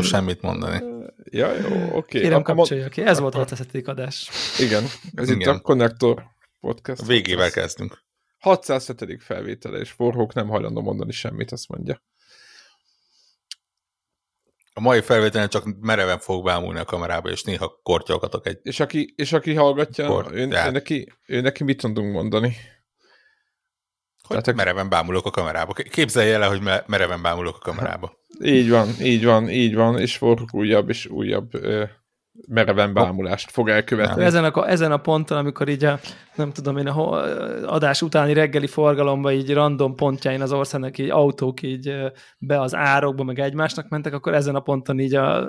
Hajlandó semmit mondani. Ja, jó, oké. Okay. Kérem, kapcsolja ki. Ez volt a 600. adás. Igen, ez Igen. itt a Connector podcast. A végével kezdünk. 607. felvétele, és Forhók nem hajlandó mondani semmit, azt mondja. A mai felvételen csak mereven fog bámulni a kamerába, és néha kortyolgatok egy... És aki, és aki hallgatja, ő, ő, neki, ő neki mit tudunk mondani? Hogy Tehát- mereven bámulok a kamerába. Képzelje el, hogy me- mereven bámulok a kamerába. Így van, így van, így van, és Forhók újabb és újabb ö, mereven bámulást fog elkövetni. Ezen a, ezen a ponton, amikor így a, nem tudom én, a adás utáni reggeli forgalomba így random pontjain az országnak így autók így be az árokba, meg egymásnak mentek, akkor ezen a ponton így a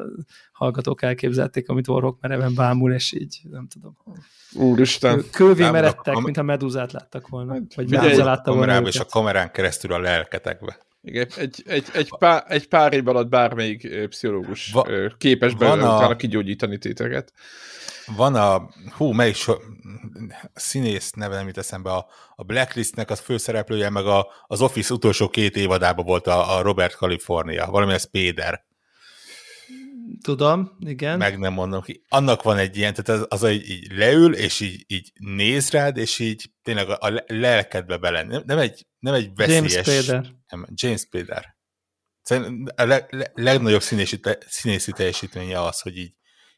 hallgatók elképzelték, amit orrok mereven bámul, és így nem tudom. Úristen. Kővé meredtek, a- mintha medúzát láttak volna. Vagy figyelj, medúza a látta volna kamerába, és a kamerán keresztül a lelketekbe. Igen, egy, egy, egy, pár, egy pár év alatt bármelyik pszichológus Va- képes van belőle a- utána kigyógyítani téteket. Van a, hú, melyik so, a színész neve nem jut eszembe, a, a Blacklistnek az főszereplője, meg a, az Office utolsó két évadában volt a, a Robert California, valami a Spader, Tudom, igen. meg nem mondom ki. Annak van egy ilyen, tehát az, az így, így leül, és így, így néz rád, és így tényleg a, a le- lelkedbe bele. Nem, nem, egy, nem egy James veszélyes... Spader. Nem, James Spader. A le, le, legnagyobb színészi, te- színészi teljesítménye az, hogy így,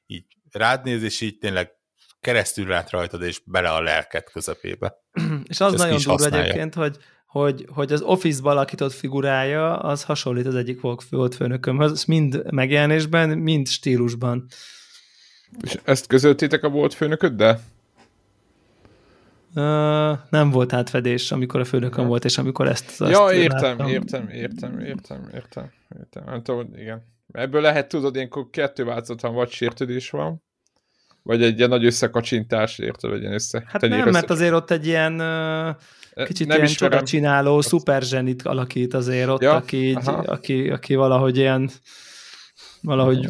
így rád néz, és így tényleg keresztül lát rajtad, és bele a lelked közepébe. És az ezt nagyon durva egyébként, hogy, hogy, hogy az Office-ba alakított figurája, az hasonlít az egyik volt, volt főnökömhöz, mind megjelenésben, mind stílusban. És ezt közöltétek a volt főnököddel? Uh, nem volt átfedés, amikor a főnököm volt, és amikor ezt azt Ja, értem, láttam. értem, értem, értem, értem, értem. Nem tudom, igen. Ebből lehet tudod, ilyenkor kettő változat van, vagy sértődés van, vagy egy ilyen nagy összekacsintás, érted, vagy ilyen össze. Hát nem, össze- mert azért ott egy ilyen kicsit nem ilyen csoda csináló, szuperzsenit alakít azért ott, Ja, aki, aki, aki valahogy ilyen valahogy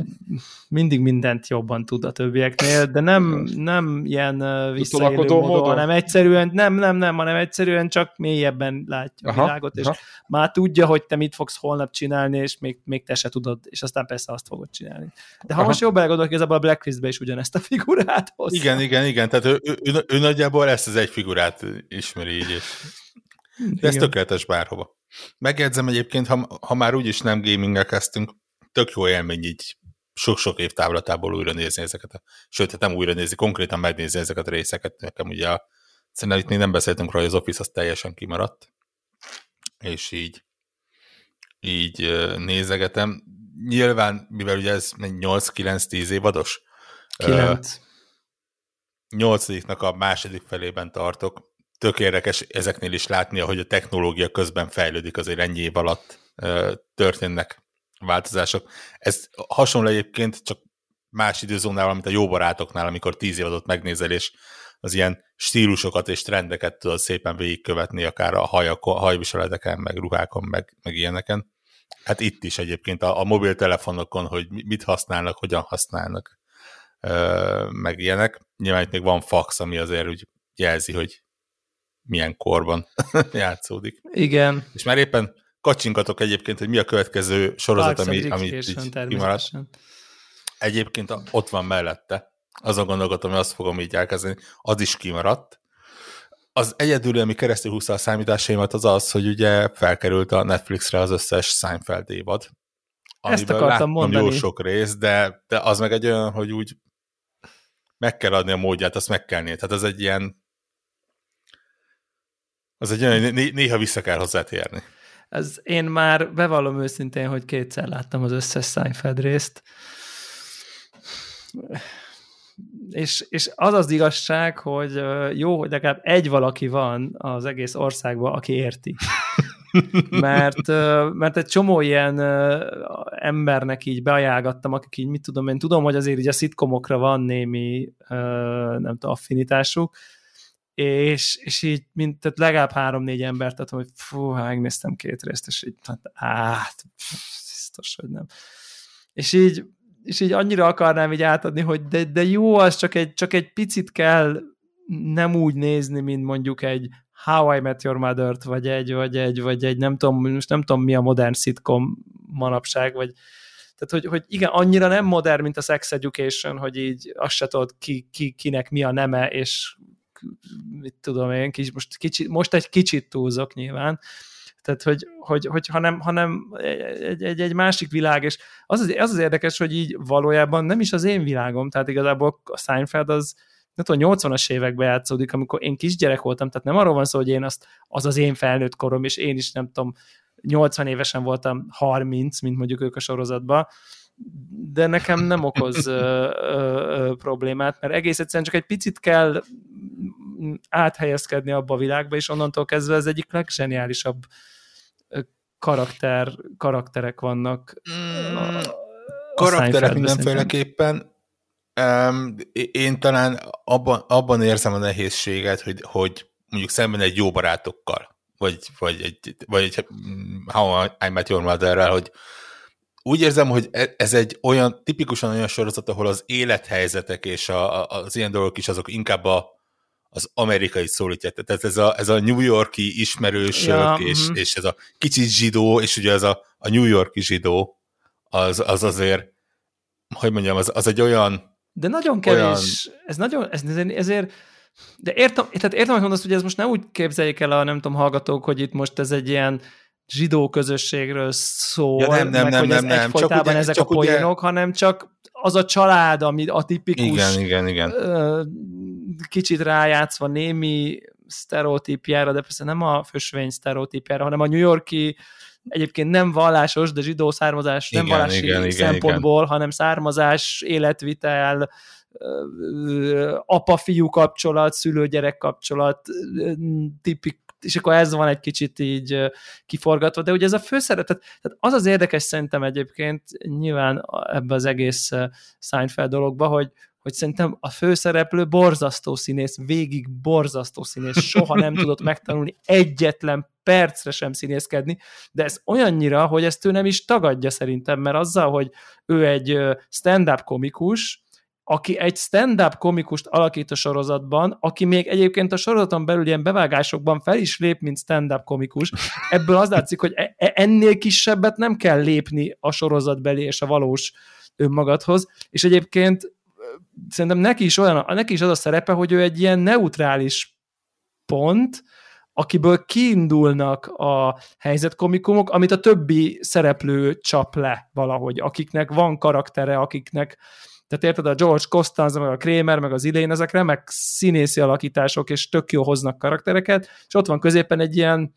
mindig mindent jobban tud a többieknél, de nem, nem ilyen visszaélő módon, módon? hanem egyszerűen, nem, nem, nem, hanem egyszerűen csak mélyebben látja Aha, a világot, és aha. már tudja, hogy te mit fogsz holnap csinálni, és még, még te se tudod, és aztán persze azt fogod csinálni. De ha Aha. most jobban elgondolok, igazából a Blacklistbe is ugyanezt a figurát hozza. Igen, igen, igen, tehát ő, ő, ő, ő nagyjából ezt az egy figurát ismeri így, és de ez Igen. tökéletes bárhova. Megjegyzem egyébként, ha, ha már úgyis nem gaminggel kezdtünk, tök jó élmény így sok-sok év távlatából újra nézni ezeket a, sőt, hát nem újra nézni, konkrétan megnézni ezeket a részeket. Nekem ugye a, szerintem itt még nem beszéltünk róla, hogy az Office az teljesen kimaradt, és így így nézegetem. Nyilván, mivel ugye ez 8-9-10 évados, ö, Kilenc. nyolcadiknak a második felében tartok. Tök érdekes ezeknél is látni, hogy a technológia közben fejlődik, azért ennyi év alatt történnek változások. Ez hasonló egyébként, csak más időzónával, mint a jó barátoknál, amikor tíz évadot megnézel, és az ilyen stílusokat és trendeket tudod szépen végigkövetni, akár a hajak, hajviseleteken, meg ruhákon, meg, meg ilyeneken. Hát itt is egyébként a, a mobiltelefonokon, hogy mi- mit használnak, hogyan használnak, ö, meg ilyenek. Nyilván itt még van fax, ami azért úgy jelzi, hogy milyen korban játszódik. Igen. És már éppen kacsingatok egyébként, hogy mi a következő sorozat, Parks ami, Recreation így kimaradt. Egyébként a- ott van mellette. Azon gondolkodtam, hogy azt fogom így elkezdeni. Az is kimaradt. Az egyedül, ami keresztül húzta a számításaimat, az az, hogy ugye felkerült a Netflixre az összes Seinfeld évad. amiből akartam mondani. jó sok rész, de, de az meg egy olyan, hogy úgy meg kell adni a módját, azt meg kell nézni. Tehát az egy ilyen az egy olyan, hogy né- néha vissza kell hozzátérni. Ez én már bevallom őszintén, hogy kétszer láttam az összes Seinfeld részt. És, és az az igazság, hogy jó, hogy legalább egy valaki van az egész országban, aki érti. Mert, mert egy csomó ilyen embernek így beajánlgattam, akik így, mit tudom én, tudom, hogy azért így a szitkomokra van némi, nem tudom, affinitásuk, és, és így, mint tehát legalább három-négy embert adtam, hogy fú, hát megnéztem két részt, és így, hát, át, biztos, hogy nem. És így, és így annyira akarnám így átadni, hogy de, de jó, az csak egy, csak egy picit kell nem úgy nézni, mint mondjuk egy How I Met Your Mother-t, vagy egy, vagy egy, vagy egy nem tudom, most nem tudom mi a modern szitkom manapság, vagy Tehát, hogy, hogy igen, annyira nem modern, mint a Sex Education, hogy így azt se tudod, ki, ki, kinek mi a neme, és mit tudom én, kis, most, kicsi, most egy kicsit túlzok nyilván, tehát, hogy, hogy, hogy hanem, hanem egy, egy, egy másik világ, és az az, az az érdekes, hogy így valójában nem is az én világom, tehát igazából a Seinfeld az, nem tudom, 80-as években játszódik, amikor én kisgyerek voltam, tehát nem arról van szó, hogy én azt, az az én felnőtt korom, és én is nem tudom, 80 évesen voltam 30, mint mondjuk ők a sorozatban, de nekem nem okoz ö, ö, ö, problémát, mert egész egyszerűen csak egy picit kell áthelyezkedni abba a világba, és onnantól kezdve ez egyik legzseniálisabb karakter, karakterek vannak. Mm, a, a karakterek mindenféleképpen. Um, én talán abban, abban érzem a nehézséget, hogy, hogy mondjuk szemben egy jó barátokkal, vagy, vagy egy, vagy egy How I Met Your Mother-rel, hogy úgy érzem, hogy e, ez egy olyan, tipikusan olyan sorozat, ahol az élethelyzetek és a, a, az ilyen dolgok is azok inkább a, az amerikai szólítják. Tehát ez a, ez a New Yorki ismerősök, ja, és, uh-huh. és ez a kicsit zsidó, és ugye ez a, a New Yorki zsidó, az, az azért, hogy mondjam, az, az egy olyan... De nagyon kevés, olyan... ez nagyon, ez, ezért, de értem, tehát értem, hogy mondasz, hogy ez most nem úgy képzeljék el a nem tudom, hallgatók, hogy itt most ez egy ilyen zsidó közösségről szól, ja, nem, nem, meg nem, hogy nem, ez nem, csak ugye, ezek csak a poénok, ugye... hanem csak az a család, ami a tipikus igen, igen, igen. kicsit rájátszva némi sztereotípjára, de persze nem a fösvény sztereotípjára, hanem a New Yorki egyébként nem vallásos, de zsidó származás igen, nem vallási igen, szempontból, igen. hanem származás, életvitel, apa-fiú kapcsolat, szülő-gyerek kapcsolat, tipik, és akkor ez van egy kicsit így kiforgatva, de ugye ez a főszeretet, tehát az az érdekes szerintem egyébként nyilván ebbe az egész Seinfeld dologba, hogy, hogy szerintem a főszereplő borzasztó színész, végig borzasztó színész, soha nem tudott megtanulni egyetlen percre sem színészkedni, de ez olyannyira, hogy ezt ő nem is tagadja szerintem, mert azzal, hogy ő egy stand-up komikus, aki egy stand-up komikust alakít a sorozatban, aki még egyébként a sorozaton belül ilyen bevágásokban fel is lép, mint stand-up komikus. Ebből az látszik, hogy e-, e ennél kisebbet nem kell lépni a sorozatbeli és a valós önmagadhoz, és egyébként szerintem neki is, olyan, neki is az a szerepe, hogy ő egy ilyen neutrális pont, akiből kiindulnak a helyzetkomikumok, amit a többi szereplő csap le valahogy, akiknek van karaktere, akiknek tehát érted, a George Costanza, meg a Kramer, meg az idén, ezek remek színészi alakítások, és tök jó hoznak karaktereket, és ott van középen egy ilyen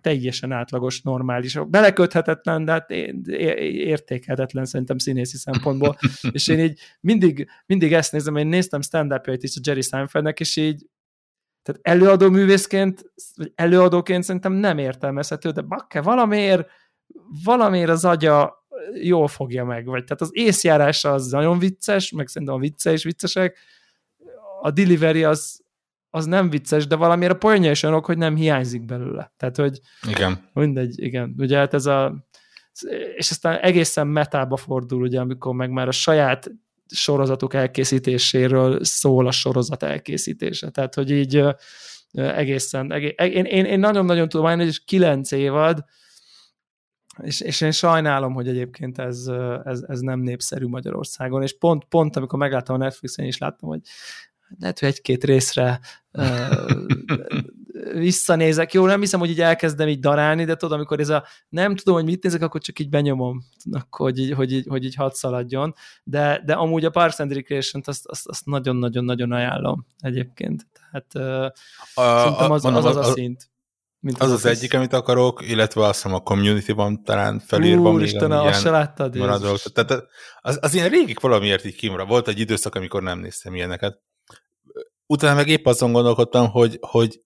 teljesen átlagos, normális, beleköthetetlen, de hát értékelhetetlen szerintem színészi szempontból. és én így mindig, mindig ezt nézem, én néztem stand is a Jerry Seinfeldnek, és így tehát előadó művészként, vagy előadóként szerintem nem értelmezhető, de bakke, valamiért, valamiért az agya jól fogja meg, vagy tehát az észjárása az nagyon vicces, meg szerintem a vicce is viccesek, a delivery az, az nem vicces, de valamiért a poénja is olyanok, hogy nem hiányzik belőle. Tehát, hogy igen. mindegy, igen. Ugye hát ez a és aztán egészen metába fordul, ugye, amikor meg már a saját sorozatok elkészítéséről szól a sorozat elkészítése. Tehát, hogy így egészen, egész, én, én, én nagyon-nagyon tudom, hogy kilenc évad, és, és én sajnálom, hogy egyébként ez, ez, ez nem népszerű Magyarországon, és pont, pont amikor megláttam a Netflixen, is láttam, hogy lehet, hogy egy-két részre uh, visszanézek. Jó, nem hiszem, hogy így elkezdem így darálni, de tudod, amikor ez a nem tudom, hogy mit nézek, akkor csak így benyomom, akkor, hogy, így, hogy, így, hogy így hadd szaladjon. De, de amúgy a Parks and Recreation-t azt, azt, azt nagyon-nagyon-nagyon ajánlom egyébként. Tehát uh, a, szerintem az, mondom, az, az a szint. Mint az az, az egyik, amit akarok, illetve azt hiszem a community-ban talán felírva Úr, még Istenem, azt se láttad? Maradok. Tehát az, az ilyen régik valamiért így kimra. Volt egy időszak, amikor nem néztem ilyeneket. Utána meg épp azon gondolkodtam, hogy, hogy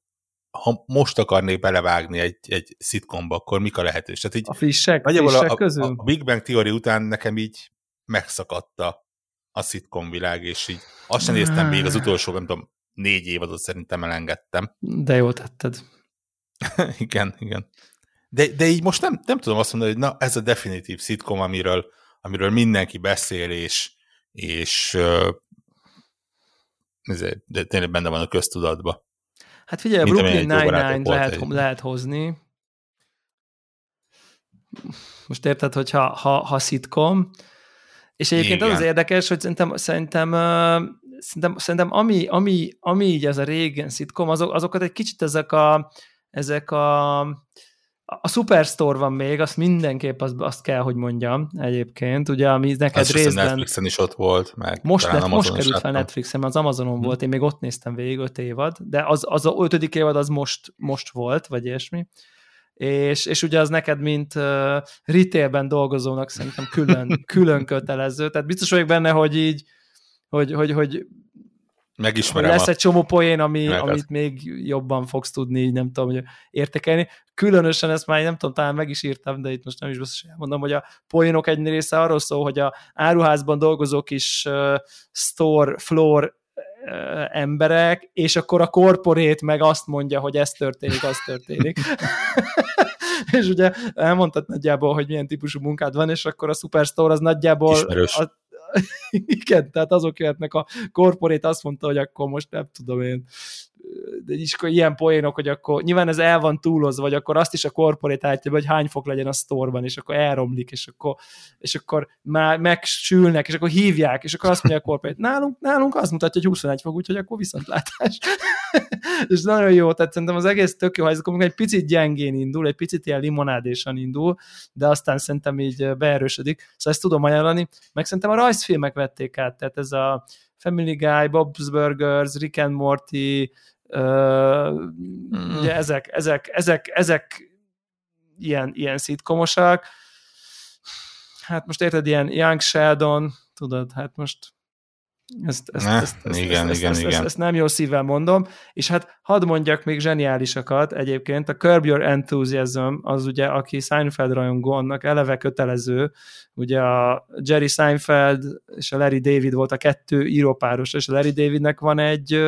ha most akarnék belevágni egy, egy szitkomba, akkor mik a lehetőség? Tehát így, a frissek, frissek a, közül? A, Big Bang Theory után nekem így megszakadta a szitkom világ, és így azt sem néztem még az utolsó, nem tudom, négy évadot szerintem elengedtem. De jól tetted. igen, igen. De, de így most nem, nem tudom azt mondani, hogy na, ez a definitív szitkom, amiről, amiről mindenki beszél, és, és de tényleg benne van a köztudatba. Hát figyelj, Mint Brooklyn Nine-Nine lehet, lehet hozni. most érted, hogy ha, ha, ha szitkom, és egyébként Igen. az az érdekes, hogy szerintem, szerintem, szerintem, szerintem ami, ami, ami így ez a régen szitkom, azok, azokat egy kicsit ezek a, ezek a a Superstore van még, azt mindenképp azt, azt kell, hogy mondjam egyébként, ugye, ami neked azt részben... Netflixen is ott volt, meg most, net, most került fel Netflixen, az Amazonon hmm. volt, én még ott néztem végig öt évad, de az, az a ötödik évad az most, most volt, vagy ilyesmi, és, és ugye az neked, mint uh, retailben dolgozónak szerintem külön, külön kötelező, tehát biztos vagyok benne, hogy így, hogy, hogy, hogy Megismerem lesz a... egy csomó poén, ami, amit még jobban fogsz tudni, nem tudom, hogy értekelni. Különösen ezt már nem tudom, talán meg is írtam, de itt most nem is biztos mondom, hogy a poénok egy része arról szól, hogy a áruházban dolgozó kis uh, store floor uh, emberek, és akkor a korporét meg azt mondja, hogy ez történik, az történik. és ugye elmondtad nagyjából, hogy milyen típusú munkád van, és akkor a Superstore az nagyjából a, igen, tehát azok jöhetnek a korporét, azt mondta, hogy akkor most nem tudom én, de is ilyen poénok, hogy akkor nyilván ez el van túlozva, vagy akkor azt is a korporét állítja, hogy hány fok legyen a sztorban, és akkor elromlik, és akkor, és akkor már megsülnek, és akkor hívják, és akkor azt mondja a korporét, nálunk, nálunk azt mutatja, hogy 21 fok, úgyhogy akkor viszontlátás. és nagyon jó, tehát szerintem az egész tök jó, ez akkor egy picit gyengén indul, egy picit ilyen limonádésan indul, de aztán szerintem így beerősödik. Szóval ezt tudom ajánlani, meg szerintem a rajzfilmek vették át, tehát ez a Family Guy, Bob's Burgers, Rick and Morty, uh, mm. ugye ezek, ezek, ezek, ezek ilyen, ilyen szitkomosak. Hát most érted, ilyen Young Sheldon, tudod, hát most ezt, ezt, ne, ezt, ezt, igen, ezt, igen, ezt, igen. Ezt, ezt nem jó szívvel mondom, és hát hadd mondjak még zseniálisakat egyébként, a Curb Your Enthusiasm az ugye, aki Seinfeld rajongó, annak eleve kötelező, ugye a Jerry Seinfeld és a Larry David volt a kettő írópáros, és a Larry Davidnek van egy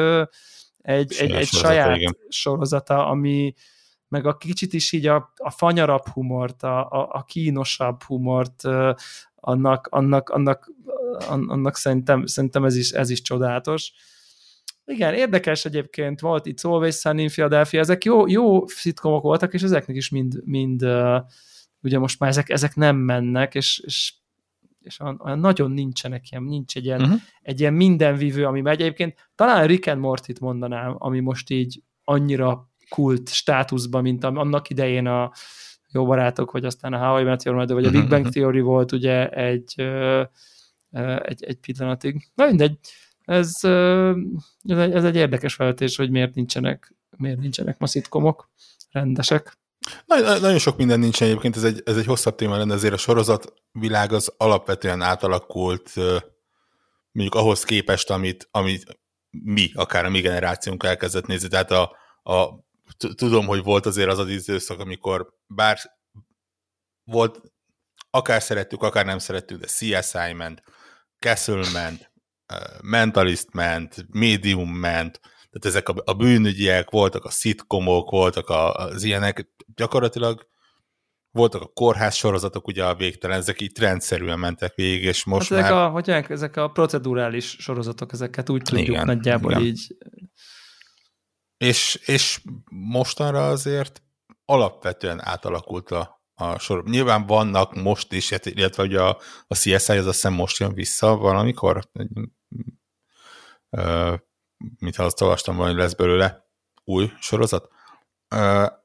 egy, egy, egy saját igen. sorozata, ami meg a kicsit is így a, a fanyarabb humort, a, a, a kínosabb humort, annak, annak, annak annak szerintem, szerintem ez, is, ez is csodálatos. Igen, érdekes egyébként, volt itt Always Sunny in Philadelphia, ezek jó, jó szitkomok voltak, és ezeknek is mind, mind ugye most már ezek, ezek nem mennek, és, és, és olyan nagyon nincsenek ilyen, nincs egy ilyen, uh-huh. egy ilyen mindenvívő, ami megy. Egyébként talán Rick and Morty-t mondanám, ami most így annyira kult státuszban, mint annak idején a jó barátok, vagy aztán a How I Met Your Mother, vagy a Big Bang Theory volt ugye egy egy, egy pillanatig. Na mindegy, ez, ez, egy, ez egy érdekes felvetés, hogy miért nincsenek, miért nincsenek ma szitkomok rendesek. Na, nagyon sok minden nincsen egyébként, ez egy, ez egy hosszabb téma lenne, ezért a sorozat világ az alapvetően átalakult mondjuk ahhoz képest, amit, amit mi, akár a mi generációnk elkezdett nézni. Tehát a, a, tudom, hogy volt azért az az időszak, amikor bár volt, akár szerettük, akár nem szerettük, de CSI ment, Castle ment, Mentalist ment, Medium ment, tehát ezek a, a bűnügyiek, voltak a szitkomok, voltak a, az ilyenek, gyakorlatilag voltak a kórház sorozatok, ugye a végtelen, ezek így rendszerűen mentek végig, és most hát ezek már... A, hogy ezek a procedurális sorozatok, ezeket úgy tudjuk igen, nagyjából igen. így. És, és mostanra azért alapvetően átalakult a, a sor. Nyilván vannak most is, hát, illetve hogy a, a CSI az azt hiszem most jön vissza valamikor, mintha azt olvastam hogy lesz belőle új sorozat.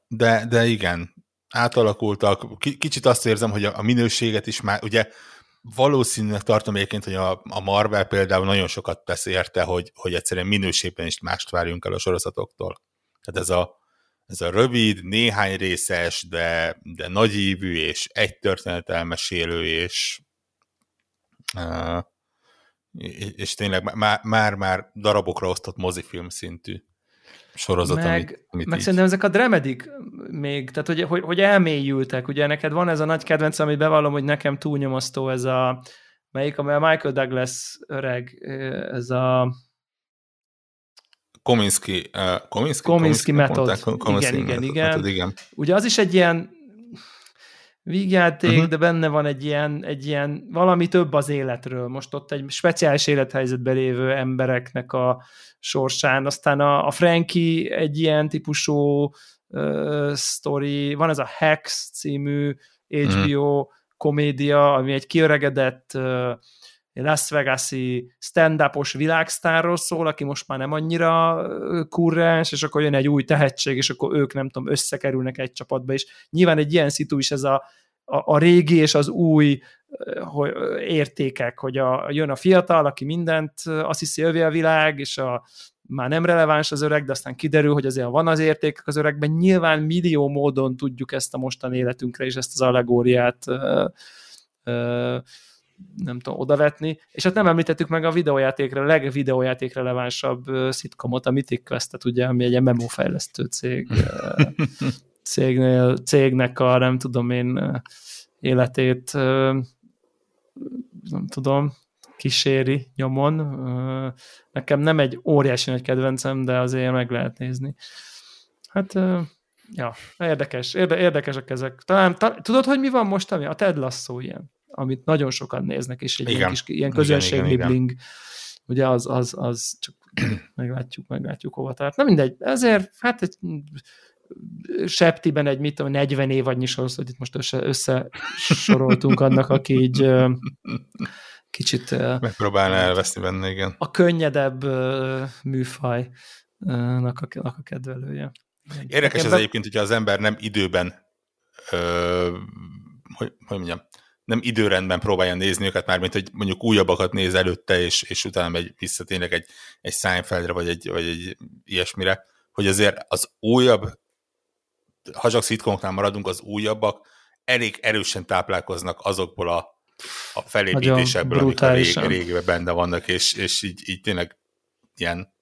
De, de igen, átalakultak. Kicsit azt érzem, hogy a minőséget is már, ugye valószínűleg tartom egyébként, hogy a, a Marvel például nagyon sokat tesz érte, hogy, hogy egyszerűen minőségben is mást várjunk el a sorozatoktól. Tehát ez a, ez a rövid, néhány részes, de, de nagyívű, és egy történet elmesélő, és uh, és tényleg már-már darabokra osztott mozifilm szintű sorozat, meg, amit, amit meg így... szerintem ezek a Dremedik még, tehát hogy, hogy, hogy elmélyültek, ugye neked van ez a nagy kedvenc, amit bevallom, hogy nekem túlnyomasztó ez a melyik, amely a Michael Douglas öreg, ez a Kominsky, uh, Kominsky, Kominsky metod. Kominsky igen, igen. Metod, igen. Ugye az is egy ilyen vígjáték, uh-huh. de benne van egy ilyen, egy ilyen valami több az életről. Most ott egy speciális élethelyzetben lévő embereknek a sorsán. Aztán a, a Frankie egy ilyen típusú uh, sztori, van ez a Hex című HBO mm. komédia, ami egy kiöregedett uh, Las Vegas-i stand-upos világsztárról szól, aki most már nem annyira kurrens, és akkor jön egy új tehetség, és akkor ők nem tudom, összekerülnek egy csapatba, és nyilván egy ilyen szitu is ez a, a, a régi és az új hogy, értékek, hogy a, jön a fiatal, aki mindent azt hiszi övé a világ, és a, már nem releváns az öreg, de aztán kiderül, hogy azért van az értékek az öregben, nyilván millió módon tudjuk ezt a mostani életünkre és ezt az allegóriát ö, ö, nem tudom, odavetni, és hát nem említettük meg a videójátékra, a legvideójáték relevánsabb szitkomot, a Mythic Quest-et, ugye, ami egy MMO fejlesztő cég, cégnél, cégnek a, nem tudom én, életét, nem tudom, kíséri nyomon. Nekem nem egy óriási nagy kedvencem, de azért meg lehet nézni. Hát, ja, érdekes, érde, érdekesek ezek. Talán, ta, tudod, hogy mi van most, ami a Ted Lasso ilyen? amit nagyon sokan néznek, és egy igen. ilyen, kis, ilyen közönséglibling, ugye az, az, az csak meglátjuk, meglátjuk hova tart. Na mindegy, ezért hát egy Septiben egy mit tudom, 40 év annyi sorosztot itt most össze, összesoroltunk annak, aki így kicsit... Megpróbálna elveszni benne, igen. A könnyedebb műfajnak a, a kedvelője. Érdekes ez be... egyébként, hogyha az ember nem időben ö, hogy, hogy mondjam, nem időrendben próbálja nézni őket, mármint hogy mondjuk újabbakat néz előtte, és, és utána megy vissza tényleg egy, egy Seinfeldre, vagy egy, vagy egy ilyesmire, hogy azért az újabb, ha csak szitkomoknál maradunk, az újabbak elég erősen táplálkoznak azokból a, a felépítésekből, amik a rég, régiben benne vannak, és, és így, így tényleg ilyen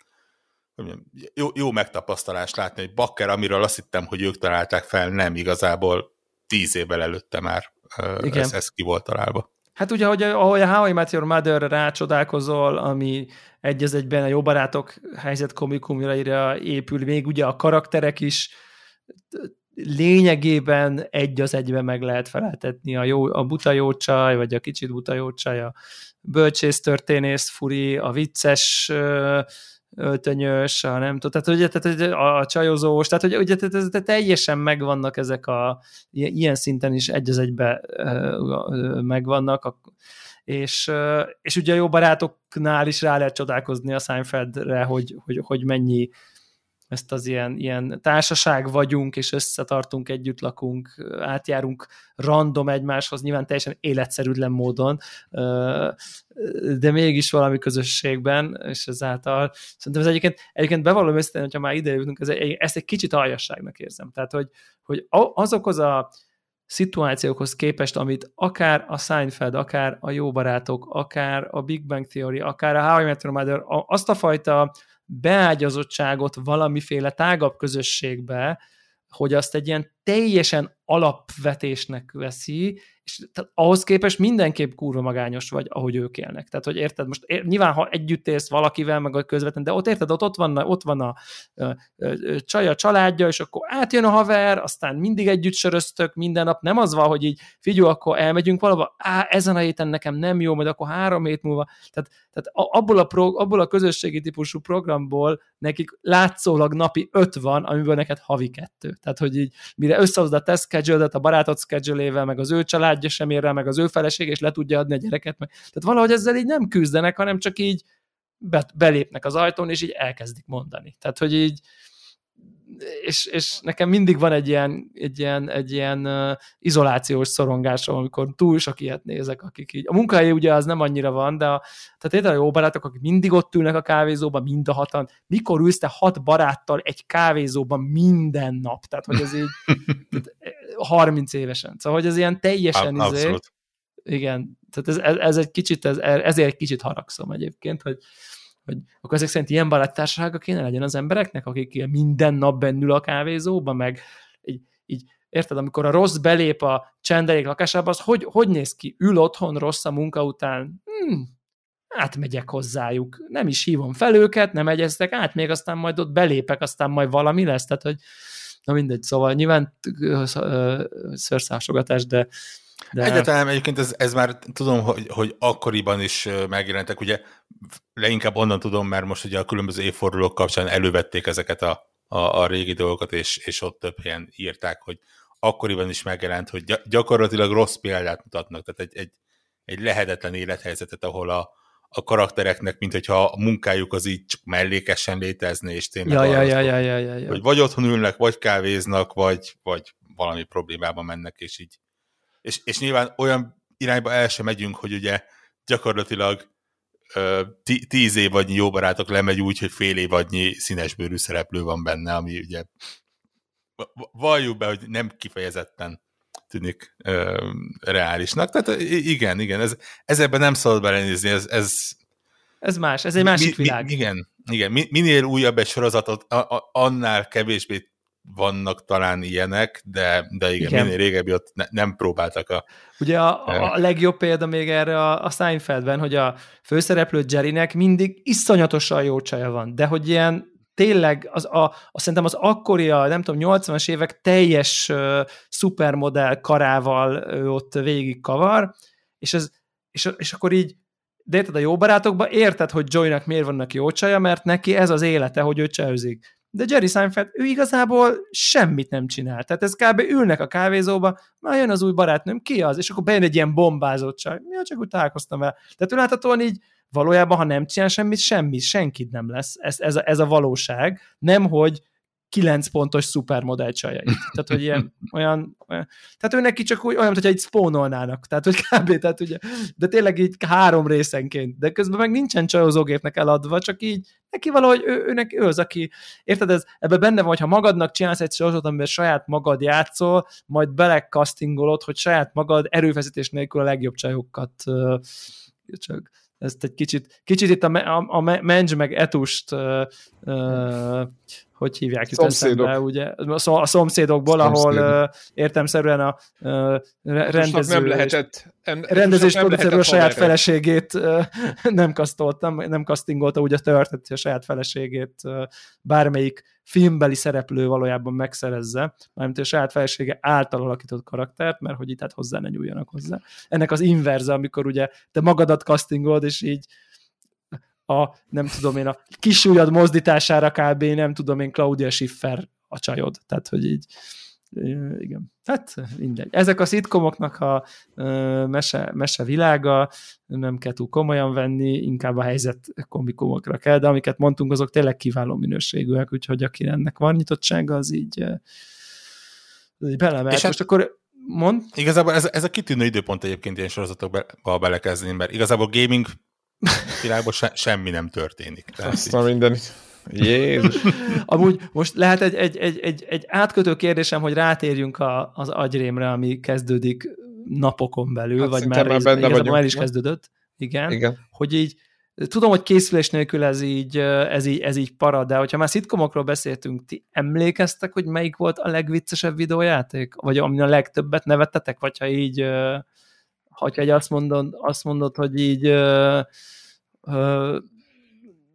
jó, jó megtapasztalás látni, hogy Bakker, amiről azt hittem, hogy ők találták fel, nem igazából tíz évvel előtte már Igen. Ez, ez ki volt találva. Hát ugye, ahogy, ahogy a How I Met Your Mother rácsodálkozol, ami egy az egyben a jó barátok helyzet komikumjaira épül, még ugye a karakterek is lényegében egy az egyben meg lehet feleltetni. A, jó, a buta jó csaj, vagy a kicsit buta jó csaj, a bölcsész történész furi, a vicces öltönyös, a nem tudom, tehát, ugye, tehát a csajozós, tehát hogy ugye, tehát, tehát teljesen megvannak ezek a, ilyen szinten is egy az egybe megvannak, és, és ugye a jó barátoknál is rá lehet csodálkozni a Seinfeldre, hogy, hogy, hogy mennyi ezt az ilyen, ilyen társaság vagyunk, és összetartunk, együtt lakunk, átjárunk random egymáshoz, nyilván teljesen életszerűtlen módon, de mégis valami közösségben, és ezáltal szerintem ez egyébként, egyébként bevallom össze, hogyha már ide jutunk, ez egy, ezt egy kicsit aljasságnak érzem. Tehát, hogy, hogy azokhoz a szituációkhoz képest, amit akár a Seinfeld, akár a Jó Barátok, akár a Big Bang Theory, akár a How I Met Your Mother, azt a fajta beágyazottságot valamiféle tágabb közösségbe, hogy azt egy ilyen teljesen alapvetésnek veszi, és tehát ahhoz képest mindenképp kurva magányos vagy, ahogy ők élnek. Tehát, hogy érted, most ér, nyilván, ha együtt élsz valakivel, meg a közvetlen, de ott érted, ott, ott van, ott van a, a, a csaj, a családja, és akkor átjön a haver, aztán mindig együtt söröztök minden nap, nem az van, hogy így figyelj, akkor elmegyünk valahova, á, ezen a héten nekem nem jó, majd akkor három hét múlva. Tehát, tehát abból, a pro, abból a közösségi típusú programból nekik látszólag napi öt van, amiből neked havi kettő. Tehát, hogy így mire összehozod a te schedule a barátod schedule meg az ő családja sem ér rá, meg az ő feleség, és le tudja adni a gyereket. Meg. Tehát valahogy ezzel így nem küzdenek, hanem csak így be, belépnek az ajtón, és így elkezdik mondani. Tehát, hogy így és, és nekem mindig van egy ilyen, egy ilyen, egy ilyen izolációs szorongásom, amikor túl sok ilyet nézek, akik így, a munkahelyi ugye az nem annyira van, de a, tehát a jó barátok, akik mindig ott ülnek a kávézóban, mind a hatan, mikor ülsz te hat baráttal egy kávézóban minden nap, tehát hogy ez így tehát 30 évesen, szóval hogy ez ilyen teljesen Abszolút. izé, igen, tehát ez, ez, ez egy kicsit, ez, ezért egy kicsit haragszom egyébként, hogy, hogy akkor ezek szerint ilyen baráttársasága kéne legyen az embereknek, akik minden nap bennül a kávézóban, meg így, így érted, amikor a rossz belép a csendelék lakásába, az hogy, hogy néz ki? Ül otthon rossz a munka után? Hmm, átmegyek hozzájuk. Nem is hívom fel őket, nem egyeztek át, még aztán majd ott belépek, aztán majd valami lesz, tehát hogy na mindegy, szóval nyilván szőrszásogatás, de, de... Egyáltalán egyébként ez, ez már tudom, hogy, hogy akkoriban is megjelentek, ugye leginkább onnan tudom, mert most ugye a különböző évfordulók kapcsán elővették ezeket a, a, a régi dolgokat, és, és ott több helyen írták, hogy akkoriban is megjelent, hogy gyakorlatilag rossz példát mutatnak, tehát egy, egy, egy lehetetlen élethelyzetet, ahol a, a karaktereknek, mint hogyha a munkájuk az így csak mellékesen létezne, és tényleg ja, ja, ja, ja, ja, ja, ja. hogy vagy otthon ülnek, vagy kávéznak, vagy, vagy valami problémában mennek, és így. És, és nyilván olyan irányba el sem megyünk, hogy ugye gyakorlatilag tíz évadnyi jó barátok lemegy úgy, hogy fél évadnyi színesbőrű szereplő van benne, ami ugye valljuk be, hogy nem kifejezetten tűnik ö, reálisnak. Tehát igen, igen, ez, ez ebben nem szabad belenézni, ez, ez ez más, ez egy másik mi, világ. Mi, igen, igen. Minél újabb egy sorozatot, a, a, annál kevésbé vannak talán ilyenek, de, de igen, igen. minél régebbi ott ne, nem próbáltak a... Ugye a, a legjobb példa még erre a, a Seinfeldben, hogy a főszereplő Jerrynek mindig iszonyatosan jó csaja van, de hogy ilyen tényleg az, a, a, szerintem az akkori, a, nem tudom, 80-as évek teljes uh, szupermodell karával uh, ott végig kavar, és, ez, és, és akkor így de érted a jó barátokba, érted, hogy Joynak miért vannak jó csaja, mert neki ez az élete, hogy ő csőzik. De Jerry Seinfeld, ő igazából semmit nem csinál. Tehát ez kb. ülnek a kávézóba, már jön az új barátnőm, ki az? És akkor bejön egy ilyen bombázott csaj. Ja, csak úgy találkoztam vele. Tehát ő láthatóan így valójában, ha nem csinál semmit, semmi, senkit nem lesz. Ez, ez, a, ez a valóság. Nem, hogy 9 pontos szupermodell csajait. Tehát, hogy ilyen, olyan, olyan, tehát ő neki csak úgy, olyan, mintha egy spónolnának. Tehát, hogy kb. Tehát ugye, de tényleg így három részenként. De közben meg nincsen csajozógépnek eladva, csak így neki valahogy ő, ő, neki, ő az, aki, érted, ez, ebben benne van, hogyha magadnak csinálsz egy sorozatot, amiben saját magad játszol, majd belekasztingolod, hogy saját magad erőfeszítés nélkül a legjobb csajokat csak ezt egy kicsit, kicsit itt a, a, a Menj meg Etust uh, uh, hogy hívják itt eszembe, ugye, a szomszédokból, Szomszédok. ahol uh, értemszerűen a rendező, nem lehetett, en, rendezés producerről a saját feleségét uh, nem kasztoltam, nem kasztingolta, ugye történt, a saját feleségét bármelyik filmbeli szereplő valójában megszerezze, mármint a saját felesége által alakított karaktert, mert hogy itt hát hozzá ne nyúljanak hozzá. Ennek az inverze, amikor ugye te magadat castingolod, és így a, nem tudom én, a kisúlyad mozdítására kb. nem tudom én, Claudia Schiffer a csajod. Tehát, hogy így, igen. Hát mindegy. Ezek a szitkomoknak a mese, mese világa, nem kell túl komolyan venni, inkább a helyzet komikumokra kell, de amiket mondtunk, azok tényleg kiváló minőségűek, úgyhogy aki ennek van nyitottsága, az így, az így belemehet. És hát Most akkor mond? Igazából ez, ez a kitűnő időpont egyébként ilyen sorozatokba belekezdeni, mert igazából gaming világban se, semmi nem történik. Azt a minden. Jézus. Amúgy most lehet egy, egy, egy, egy, egy átkötő kérdésem, hogy rátérjünk a, az agyrémre, ami kezdődik napokon belül, hát vagy már, rész, benne vagyunk. már is kezdődött. Igen. Igen. Hogy így, tudom, hogy készülés nélkül ez így, ez így, ez így para, de hogyha már szitkomokról beszéltünk, ti emlékeztek, hogy melyik volt a legviccesebb videójáték? Vagy amin a legtöbbet nevettetek? Vagy ha így hogyha egy azt mondod, azt mondod hogy így ö, ö,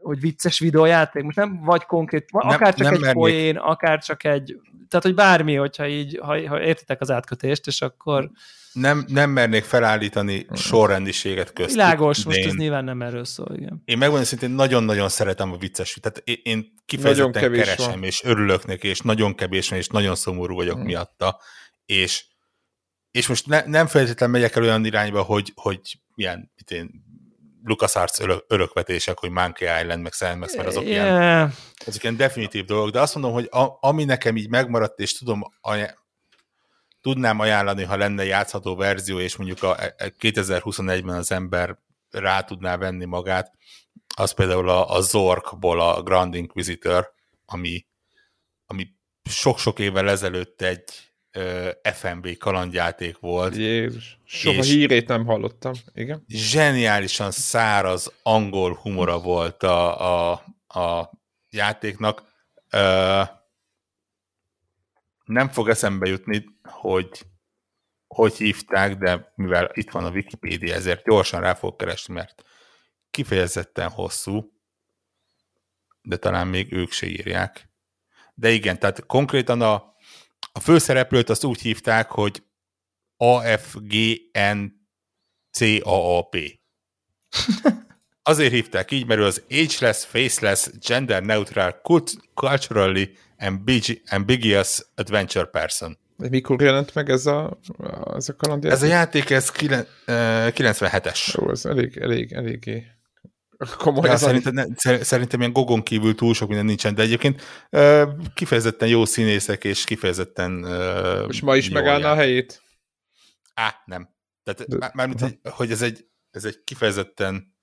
hogy vicces videójáték, most nem vagy konkrét, nem, akár csak nem egy mernék. poén, akár csak egy, tehát hogy bármi, hogyha így, ha, ha értitek az átkötést, és akkor... Nem, nem mernék felállítani sorrendiséget köztük. Világos, most én, ez nyilván nem erről szól, igen. Én megmondom szintén nagyon-nagyon szeretem a vicces, tehát én, én kifejezetten keresem, van. és örülök neki, és nagyon kevés van, és nagyon szomorú vagyok hmm. miatta, és és most ne, nem feltétlenül megyek el olyan irányba, hogy, hogy ilyen, én, LucasArts örök, örökvetések, hogy Monkey Island, meg Sam Max, mert azok, yeah. ilyen, azok ilyen definitív dolgok, de azt mondom, hogy a, ami nekem így megmaradt, és tudom, aj- tudnám ajánlani, ha lenne játszható verzió, és mondjuk a, a 2021-ben az ember rá tudná venni magát, az például a, a Zorkból a Grand Inquisitor, ami, ami sok-sok évvel ezelőtt egy, FMB kalandjáték volt. Jézus, soha hírét nem hallottam. Igen. Zseniálisan száraz angol humora volt a, a, a játéknak. Ö, nem fog eszembe jutni, hogy hogy hívták, de mivel itt van a Wikipédia, ezért gyorsan rá fog keresni, mert kifejezetten hosszú, de talán még ők se írják. De igen, tehát konkrétan a, a főszereplőt azt úgy hívták, hogy AFGNCAAP. Azért hívták így, mert ő az ageless, faceless, gender neutral, culturally ambiguous adventure person. Mikor jelent meg ez a, ez a kalandjáték? Ez a játék, ez 97-es. Ó, ez elég, elég, eléggé komoly. Ja, szerintem, ne, szerintem ilyen gogon kívül túl sok minden nincsen, de egyébként uh, kifejezetten jó színészek, és kifejezetten uh, És ma is megállna a helyét? Á, nem. Tehát de, mármint, hogy, hogy ez egy, ez egy kifejezetten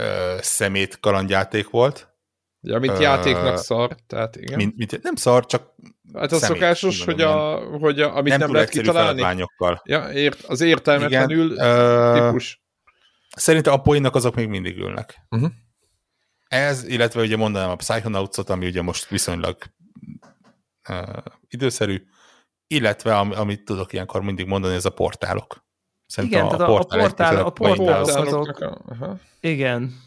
uh, szemét kalandjáték volt. Ja, mint uh, játéknak szar, tehát igen. Mint, mint, nem szar, csak Hát az szemét, szokásos, hogy, a, hogy a, amit nem, nem lehet kitalálni. Ja, ért, az értelmetlenül igen, típus. Szerintem a poénnak azok még mindig ülnek. Uh-huh. Ez, illetve ugye mondanám a Psychonauts-ot, ami ugye most viszonylag uh, időszerű, illetve am, amit tudok ilyenkor mindig mondani, ez a portálok. Szerintem igen, a, tehát a, portál, a, portál, a portálok azok... Aha. Igen.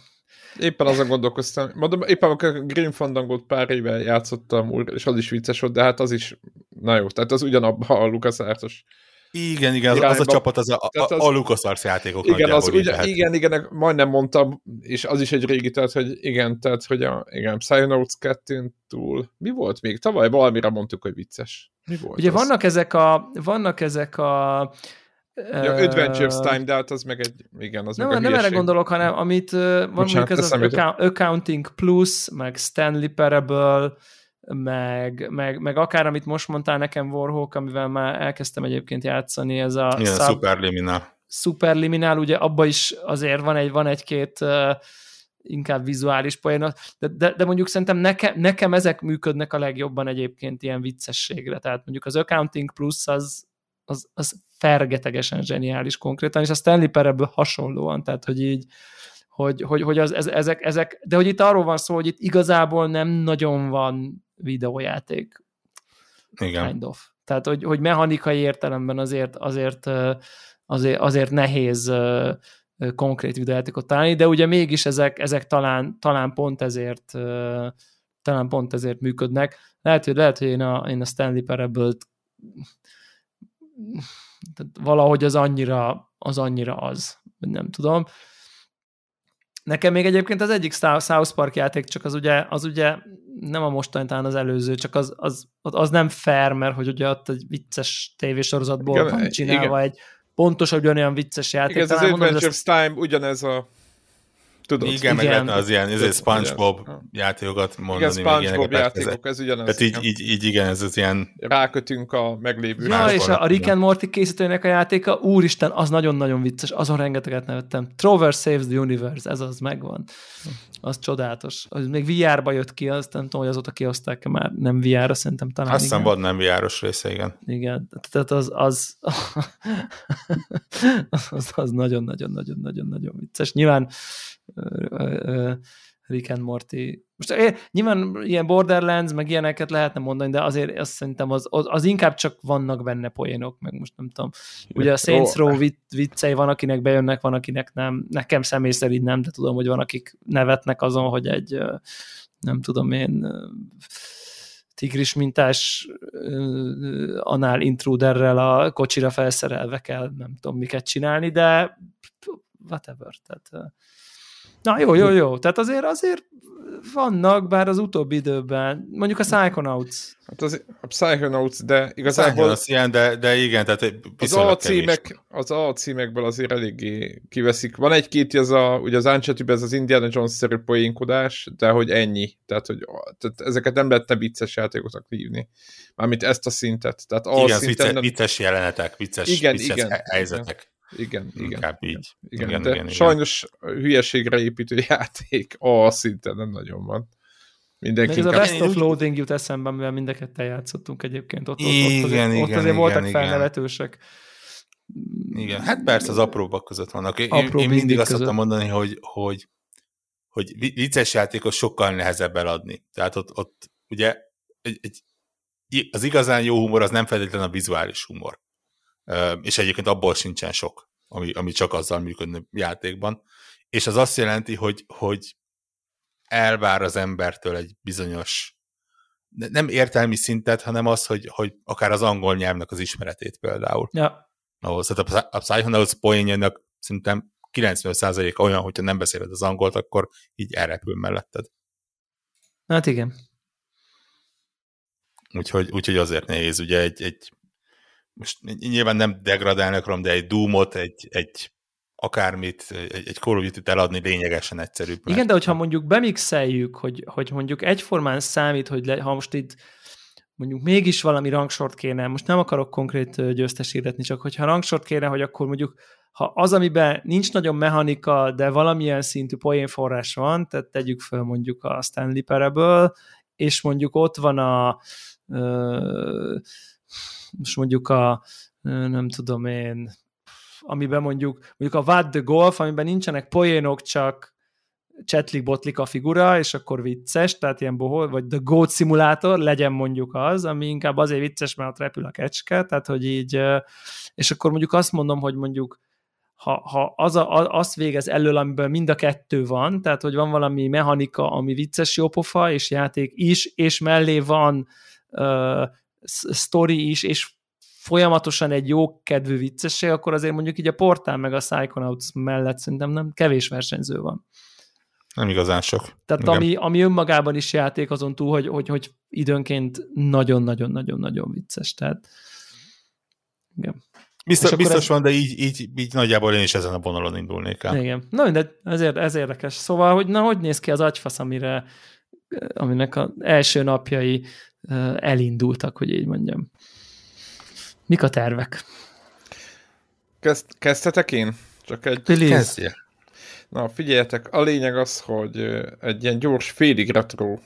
Éppen azon gondolkoztam, mondom, éppen a Green Fandangot pár éve játszottam, és az is vicces volt, de hát az is, na jó, tehát az ugyanabban a Lucas Artos igen, igen, az, az a csapat az a, a, az, a LucasArts játékok igen, az ugye, igen, igen, majdnem mondtam, és az is egy régi, tehát, hogy igen, tehát, hogy a, igen, Psychonauts 2 túl, mi volt még? Tavaly valamire mondtuk, hogy vicces. Mi volt Ugye az? vannak ezek a, vannak ezek a Ja, Adventures Time, de hát az meg egy, igen, az nem, meg a Nem erre gondolok, hanem amit van mondjuk ez az Accounting Plus, meg Stanley Parable, meg, meg, meg akár amit most mondtál nekem Warhawk, amivel már elkezdtem egyébként játszani, ez a... Igen, sub, Superliminal. Superliminal, ugye abba is azért van egy van egy-két uh, inkább vizuális poén, de, de, de mondjuk szerintem nekem, nekem ezek működnek a legjobban egyébként ilyen viccességre, tehát mondjuk az Accounting Plus az, az, az fergetegesen zseniális konkrétan, és a Stanley Parable hasonlóan, tehát hogy így hogy, hogy, hogy az, ez, ezek, ezek, de hogy itt arról van szó, hogy itt igazából nem nagyon van videójáték. Igen. Kind of. Tehát, hogy, hogy mechanikai értelemben azért, azért, azért, azért nehéz konkrét videójátékot találni, de ugye mégis ezek, ezek talán, talán pont ezért talán pont ezért működnek. Lehet, hogy, lehet, hogy én a, én a Stanley Parable-t valahogy az annyira az, annyira az nem tudom. Nekem még egyébként az egyik South Park játék, csak az ugye, az ugye nem a mostani, talán az előző, csak az, az, az nem fair, mert hogy ugye ott egy vicces tévésorozatból igen, van csinálva igen. egy pontosan ugyanolyan vicces játék. Igen, ez az Adventures Time ugyanez a Tudod, igen, igen, meg lehetne az ilyen ez SpongeBob igen. játékokat mondani. Igen, SpongeBob játékok, ez ugyanaz. Tehát így, így, így, igen, ez az ilyen... Rákötünk a meglévő. Ja, és a, a Rick and Morty készítőnek a játéka, úristen, az nagyon-nagyon vicces, azon rengeteget nevettem. Trover Saves the Universe, ez az megvan. Az csodálatos. Az még VR-ba jött ki, azt nem tudom, hogy azóta kihozták-e már, nem VR-ra, szerintem talán Azt hiszem van nem VR-os része, igen. Igen, tehát az az, az, az nagyon-nagyon-nagyon-nagyon-nagyon vicces. Nyilván Rick and Morty. Most eh, nyilván ilyen Borderlands, meg ilyeneket lehetne mondani, de azért azt szerintem az, az, az inkább csak vannak benne poénok, meg most nem tudom. Ugye a Saints Row viccei van, akinek bejönnek, van, akinek nem. Nekem személy szerint nem, de tudom, hogy van, akik nevetnek azon, hogy egy nem tudom én tigris mintás anál intruderrel a kocsira felszerelve kell nem tudom miket csinálni, de whatever. Tehát, Na jó, jó, jó. Tehát azért azért vannak, bár az utóbbi időben, mondjuk a Psychonauts. Hát az, a Psychonauts, de igazából... Az ilyen, de, de igen, tehát az a címek, az a címekből azért eléggé kiveszik. Van egy-két, az a, ugye az uncharted ez az Indiana Jones-szerű poénkodás, de hogy ennyi. Tehát, hogy tehát ezeket nem lehetne vicces játékosnak hívni. Mármint ezt a szintet. Tehát igen, szinten vicces, nem... vicces jelenetek, vicces, igen, vicces igen, helyzetek. Igen. Igen, igen. Inkább így. Igen, igen, de igen, sajnos igen. hülyeségre építő játék a szinten nem nagyon van. Mindenki ez a Best of Loading jut eszembe, amivel mind a játszottunk egyébként. Ott, igen, ott, azért, igen, ott azért igen, voltak igen. felnevetősek. Igen, hát persze az apróbbak között vannak. Én, Apró én mindig azt szoktam mondani, hogy, hogy, hogy vicces játékos sokkal nehezebb eladni. Tehát ott, ott ugye egy, egy, az igazán jó humor az nem feltétlenül a vizuális humor és egyébként abból sincsen sok, ami, ami csak azzal működne játékban. És az azt jelenti, hogy, hogy elvár az embertől egy bizonyos nem értelmi szintet, hanem az, hogy, hogy akár az angol nyelvnek az ismeretét például. Ja. Ahhoz, tehát a Psychonauts poénjának szerintem 90%-a olyan, hogyha nem beszéled az angolt, akkor így elrepül melletted. Hát igen. úgyhogy, úgyhogy azért nehéz, ugye egy, egy most nyilván nem degradálni akarom, de egy Doom-ot, egy, egy akármit, egy, egy Call of Duty-t eladni lényegesen egyszerűbb. Mert... Igen, de hogyha mondjuk bemixeljük, hogy, hogy mondjuk egyformán számít, hogy le, ha most itt mondjuk mégis valami rangsort kéne, most nem akarok konkrét győztes hirdetni, csak hogyha rangsort kéne, hogy akkor mondjuk ha az, amiben nincs nagyon mechanika, de valamilyen szintű poénforrás van, tehát tegyük fel mondjuk a Stanley Parable, és mondjuk ott van a most mondjuk a nem tudom én, amiben mondjuk, mondjuk a What the Golf, amiben nincsenek poénok, csak csetlik-botlik a figura, és akkor vicces, tehát ilyen bohol, vagy The Goat Simulator, legyen mondjuk az, ami inkább azért vicces, mert ott repül a kecske, tehát hogy így, és akkor mondjuk azt mondom, hogy mondjuk ha, ha az a, azt végez elől, amiben mind a kettő van, tehát hogy van valami mechanika, ami vicces jópofa, és játék is, és mellé van uh, story is, és folyamatosan egy jó kedvű viccesség, akkor azért mondjuk így a portál meg a Psychonauts mellett szerintem nem kevés versenyző van. Nem igazán sok. Tehát ami, ami önmagában is játék azon túl, hogy, hogy, hogy időnként nagyon-nagyon-nagyon-nagyon vicces. Tehát igen. Biztos, biztos ez... van, de így, így, így nagyjából én is ezen a vonalon indulnék el. Igen. Na de ez, ez érdekes. Szóval, hogy na, hogy néz ki az agyfasz, amire, aminek az első napjai elindultak, hogy így mondjam. Mik a tervek? Kezd, kezdhetek én? Csak egy... Kezdje. Na, figyeljetek, a lényeg az, hogy egy ilyen gyors félig retro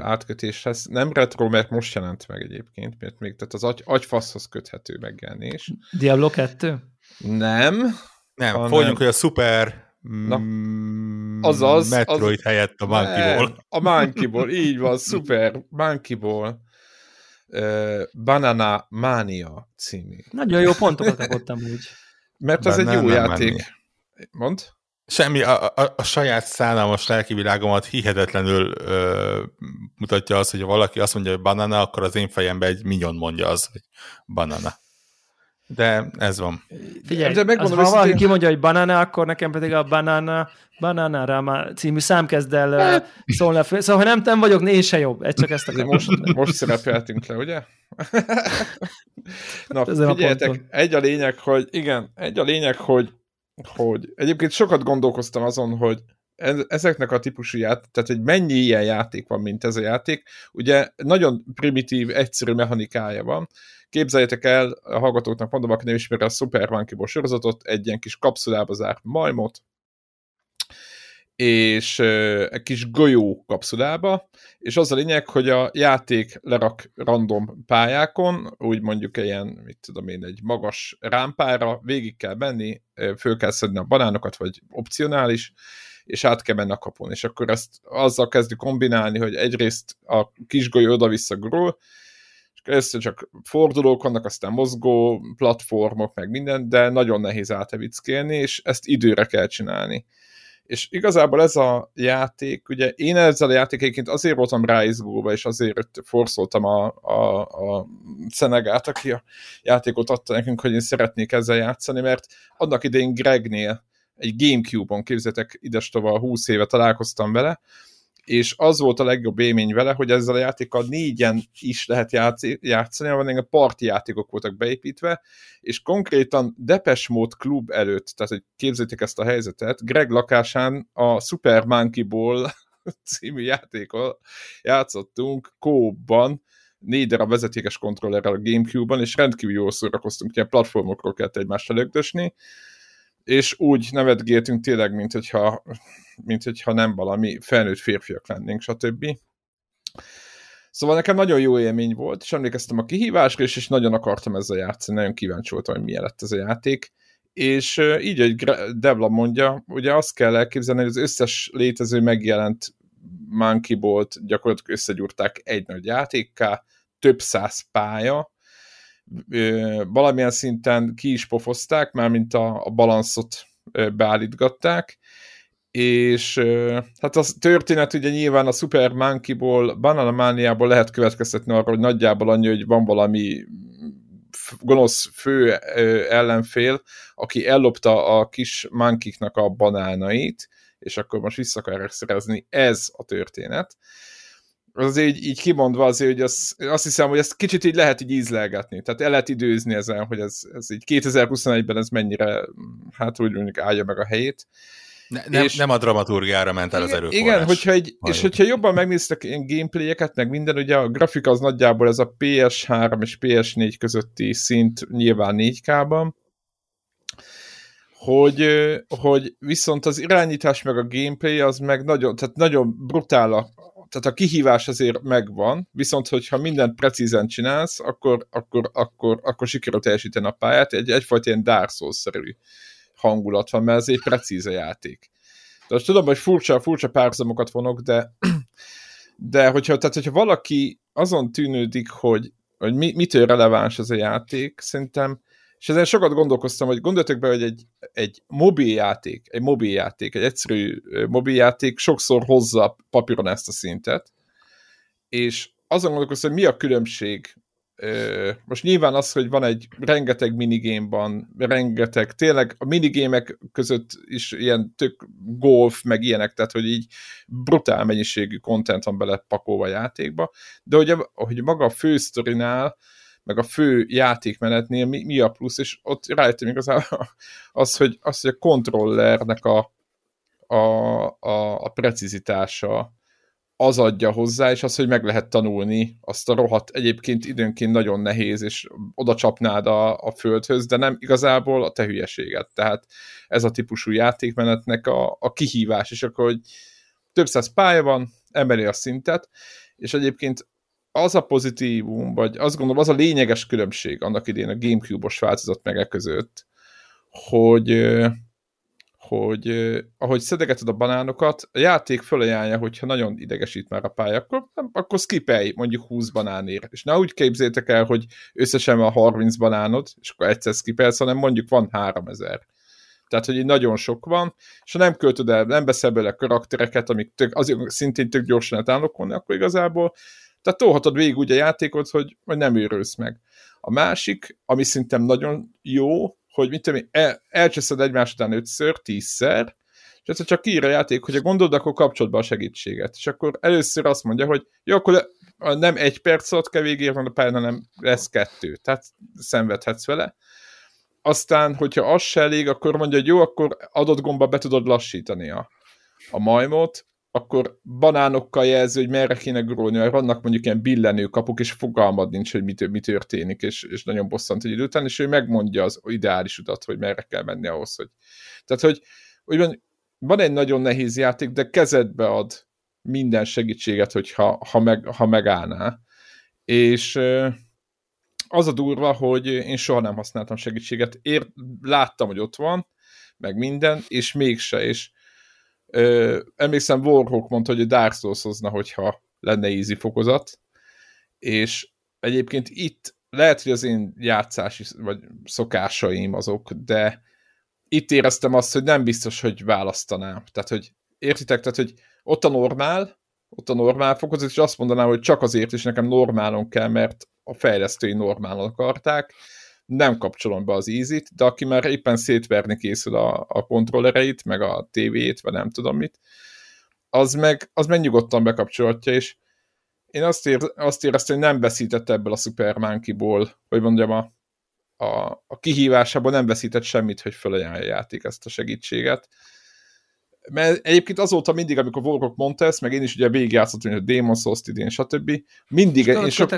átkötés lesz. Nem retro, mert most jelent meg egyébként, mert még tehát az agy, agyfaszhoz köthető megjelenés. Diablo 2? Nem. Nem, hanem... folyjunk, hogy a Super Na, azaz, Metroid az, helyett a Monkey. A Monkey Ball, így van, Super Monkey Ball. Uh, Banana Mania című. Nagyon jó pontokat kapottam úgy. Mert ez egy jó játék. Mond? Semmi, a, a, a saját szállalmas lelkivilágomat hihetetlenül ö, mutatja az, hogy ha valaki azt mondja, hogy banana, akkor az én fejemben egy minyon mondja az, hogy banana. De ez van. Figyelj, de megmondom, az, ha valaki kimondja, hogy banana, akkor nekem pedig a banana, banana rama című szám kezd el hát. szólni. Szóval, ha nem, nem vagyok, én se jobb. Egy csak ezt akarom. Most, most szerepeltünk le, ugye? Na, figyeljetek, egy a lényeg, hogy igen, egy a lényeg, hogy hogy egyébként sokat gondolkoztam azon, hogy ezeknek a típusú játék, tehát hogy mennyi ilyen játék van, mint ez a játék, ugye nagyon primitív, egyszerű mechanikája van. Képzeljétek el, a hallgatóknak mondom, aki nem ismeri a Super Monkey sorozatot, egy ilyen kis kapszulába zárt majmot, és egy kis golyó kapszulába, és az a lényeg, hogy a játék lerak random pályákon, úgy mondjuk ilyen, mit tudom én, egy magas rámpára, végig kell menni, föl kell szedni a banánokat, vagy opcionális, és át kell menni a kapun, és akkor ezt azzal kezdi kombinálni, hogy egyrészt a kis golyó oda-vissza gurul, először csak fordulók vannak, aztán mozgó platformok, meg minden, de nagyon nehéz átevickélni, és ezt időre kell csinálni. És igazából ez a játék, ugye én ezzel a játékéként azért voltam ráizgulva, és azért forszoltam a, a, a Szenegát, aki a játékot adta nekünk, hogy én szeretnék ezzel játszani, mert annak idején Gregnél egy Gamecube-on, képzeljétek, idestova 20 éve találkoztam vele, és az volt a legjobb élmény vele, hogy ezzel a játékkal négyen is lehet játszani, ahol a parti játékok voltak beépítve, és konkrétan Depes Mode klub előtt, tehát hogy képzeljétek ezt a helyzetet, Greg lakásán a Super Monkey Ball című játékot játszottunk kóban, négy darab vezetékes kontrollerrel a Gamecube-ban, és rendkívül jól szórakoztunk, ilyen platformokról kellett egymást lögdösni, és úgy nevetgéltünk tényleg, mint hogyha, mint hogyha nem valami felnőtt férfiak lennénk, stb. Szóval nekem nagyon jó élmény volt, és emlékeztem a kihívásra, és, és nagyon akartam ezzel játszani, nagyon kíváncsi voltam, hogy milyen lett ez a játék. És így, hogy Devla mondja, ugye azt kell elképzelni, hogy az összes létező megjelent Monkey Bolt gyakorlatilag összegyúrták egy nagy játékká, több száz pálya, valamilyen szinten ki is pofozták, mint a, a balanszot beállítgatták, és hát a történet ugye nyilván a Super Monkey-ból, Banana Mania-ból lehet következtetni arra, hogy nagyjából annyi, hogy van valami gonosz fő ellenfél, aki ellopta a kis mankiknak a banánait, és akkor most vissza akarják szerezni. Ez a történet azért így, így kimondva azért, hogy az, azt hiszem, hogy ezt kicsit így lehet így ízlelgetni. Tehát el lehet időzni ezen, hogy ez, ez így 2021-ben ez mennyire, hát úgy mondjuk állja meg a helyét. Ne, nem, és, nem a dramaturgiára ment el az erőforrás. Igen, hogyha egy, és hogyha jobban megnéztek ilyen gameplayeket, meg minden, ugye a grafika az nagyjából ez a PS3 és PS4 közötti szint nyilván 4K-ban, hogy, hogy viszont az irányítás meg a gameplay az meg nagyon, tehát nagyon brutál a, tehát a kihívás azért megvan, viszont hogyha mindent precízen csinálsz, akkor, akkor, akkor, akkor sikerül teljesíteni a pályát, egy, egyfajta ilyen Dark Souls-szerű hangulat van, mert ez egy precíz a játék. De most tudom, hogy furcsa, furcsa párhuzamokat vonok, de, de hogyha, tehát, hogyha valaki azon tűnődik, hogy, hogy mi, mitől releváns ez a játék, szerintem és ezen sokat gondolkoztam, hogy gondoltok be, hogy egy, egy mobiljáték, egy mobiljáték, egy egyszerű mobiljáték sokszor hozza papíron ezt a szintet, és azon gondolkoztam, hogy mi a különbség most nyilván az, hogy van egy rengeteg minigame rengeteg, tényleg a minigémek között is ilyen tök golf, meg ilyenek, tehát hogy így brutál mennyiségű content van bele pakolva a játékba, de hogy, hogy maga a fősztorinál meg a fő játékmenetnél mi, mi a plusz, és ott rájöttem igazából az, hogy, az, hogy a kontrollernek a, a, a, a precizitása az adja hozzá, és az, hogy meg lehet tanulni azt a rohadt, egyébként időnként nagyon nehéz, és oda csapnád a, a földhöz, de nem igazából a te hülyeséget. Tehát ez a típusú játékmenetnek a, a kihívás, és akkor, hogy több száz pálya van, emeli a szintet, és egyébként az a pozitívum, vagy azt gondolom, az a lényeges különbség annak idén a Gamecube-os változat meg e között, hogy, hogy ahogy szedegeted a banánokat, a játék fölajánlja, hogyha nagyon idegesít már a pálya, akkor, akkor skipelj mondjuk 20 banánért. És ne úgy képzétek el, hogy összesen van 30 banánod, és akkor egyszer skipelsz, hanem mondjuk van 3000. Tehát, hogy így nagyon sok van, és ha nem költöd el, nem veszel bele karaktereket, amik tök, azért szintén tök gyorsan lehet akkor igazából tehát tolhatod végig úgy a játékot, hogy, hogy nem őrülsz meg. A másik, ami szerintem nagyon jó, hogy mit tudom el, elcseszed egymás után ötször, tízszer, és ez csak kiír a játék, hogy a gondolod, akkor kapcsolod be a segítséget. És akkor először azt mondja, hogy jó, akkor nem egy perc alatt kell végigérni a pályán, hanem lesz kettő. Tehát szenvedhetsz vele. Aztán, hogyha az se elég, akkor mondja, hogy jó, akkor adott gomba be tudod lassítani a, a majmot, akkor banánokkal jelző, hogy merre kéne gurulni, mert vannak mondjuk ilyen billenő kapuk, és fogalmad nincs, hogy mi, mi történik, és, és nagyon bosszant egy idő után, és ő megmondja az ideális utat, hogy merre kell menni ahhoz, hogy... Tehát, hogy, van, van egy nagyon nehéz játék, de kezedbe ad minden segítséget, hogyha, ha, meg, ha megállná. És az a durva, hogy én soha nem használtam segítséget. Ér, láttam, hogy ott van, meg minden, és mégse, és Ö, emlékszem, Warhawk mondta, hogy a Dark Souls hozna, hogyha lenne easy fokozat, és egyébként itt lehet, hogy az én játszási vagy szokásaim azok, de itt éreztem azt, hogy nem biztos, hogy választanám. Tehát, hogy értitek, tehát, hogy ott a normál, ott a normál fokozat, és azt mondanám, hogy csak azért is nekem normálon kell, mert a fejlesztői normálon akarták, nem kapcsolom be az easy de aki már éppen szétverni készül a, a kontrollereit, meg a tévét, vagy nem tudom mit, az meg, az meg nyugodtan bekapcsolhatja, és én azt, ér, azt éreztem, hogy nem veszített ebből a Super Monkey-ból, hogy mondjam, a, a, a kihívásából nem veszített semmit, hogy felajánlja a játék ezt a segítséget. Mert egyébként azóta mindig, amikor Volkok mondta ezt, meg én is ugye végigjátszottam, hogy Demon Souls idén, stb. Mindig... Én sok...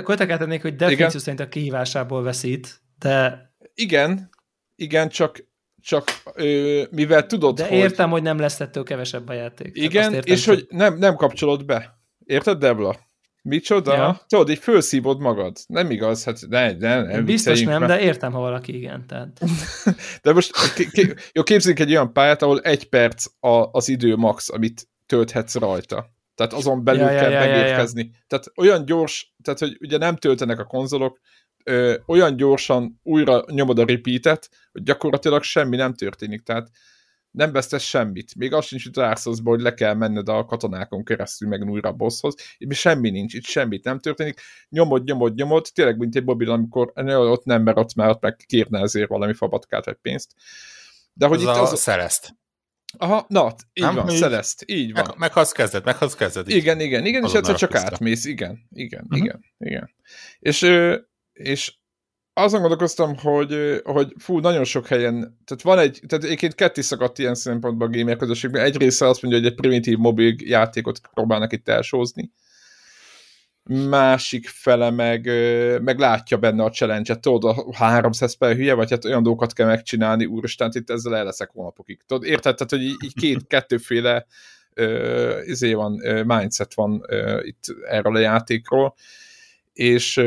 Hogy definíció szerint a kihívásából veszít, de... Igen, igen, csak, csak ö, mivel tudod, De hogy... értem, hogy nem lesz ettől kevesebb a játék. Igen, és csak... hogy nem, nem kapcsolod be. Érted, Debla? Micsoda? Ja. Tudod, így felszívod magad. Nem igaz, hát ne, ne, nem Biztos nem, már. de értem, ha valaki igen. Tehát. de most k- jó, képzeljünk egy olyan pályát, ahol egy perc a, az idő max, amit tölthetsz rajta. Tehát azon belül ja, kell ja, megérkezni. Ja, ja. Tehát olyan gyors, tehát hogy ugye nem töltenek a konzolok, ö, olyan gyorsan újra nyomod a repeatet, hogy gyakorlatilag semmi nem történik, tehát nem vesztesz semmit. Még azt sincs, hogy rászolszba, hogy le kell menned a katonákon keresztül meg újra a bosshoz. Itt semmi nincs, itt semmit nem történik. Nyomod, nyomod, nyomod, tényleg, mint egy mobil, amikor ott nem, mert ott már ott meg kérne ezért valami fabatkát vagy pénzt. De hogy Ez itt a az... Szereszt. Aha, na, így Nem? van, Így- Celeste, így van. Meg, meghasz kezded, meghasz kezded. így. Igen, igen, igen, és Azonnal egyszer csak rakasztja. átmész, igen, igen, Mhm. igen, igen. És, ö, és azon gondolkoztam, hogy, hogy fú, nagyon sok helyen, tehát van egy, tehát egyébként ketté szakadt ilyen szempontból a gamer közösségben. Egy része azt mondja, hogy egy primitív mobil játékot próbálnak itt elsózni. Másik fele meg, meg látja benne a challenge-et, tudod, a 300 per hülye, vagy hát olyan dolgokat kell megcsinálni, úristen, itt ezzel el leszek hónapokig. Tudod, érted? Tehát, hogy így, két, kettőféle ö, izé van, ö, mindset van ö, itt erről a játékról, és,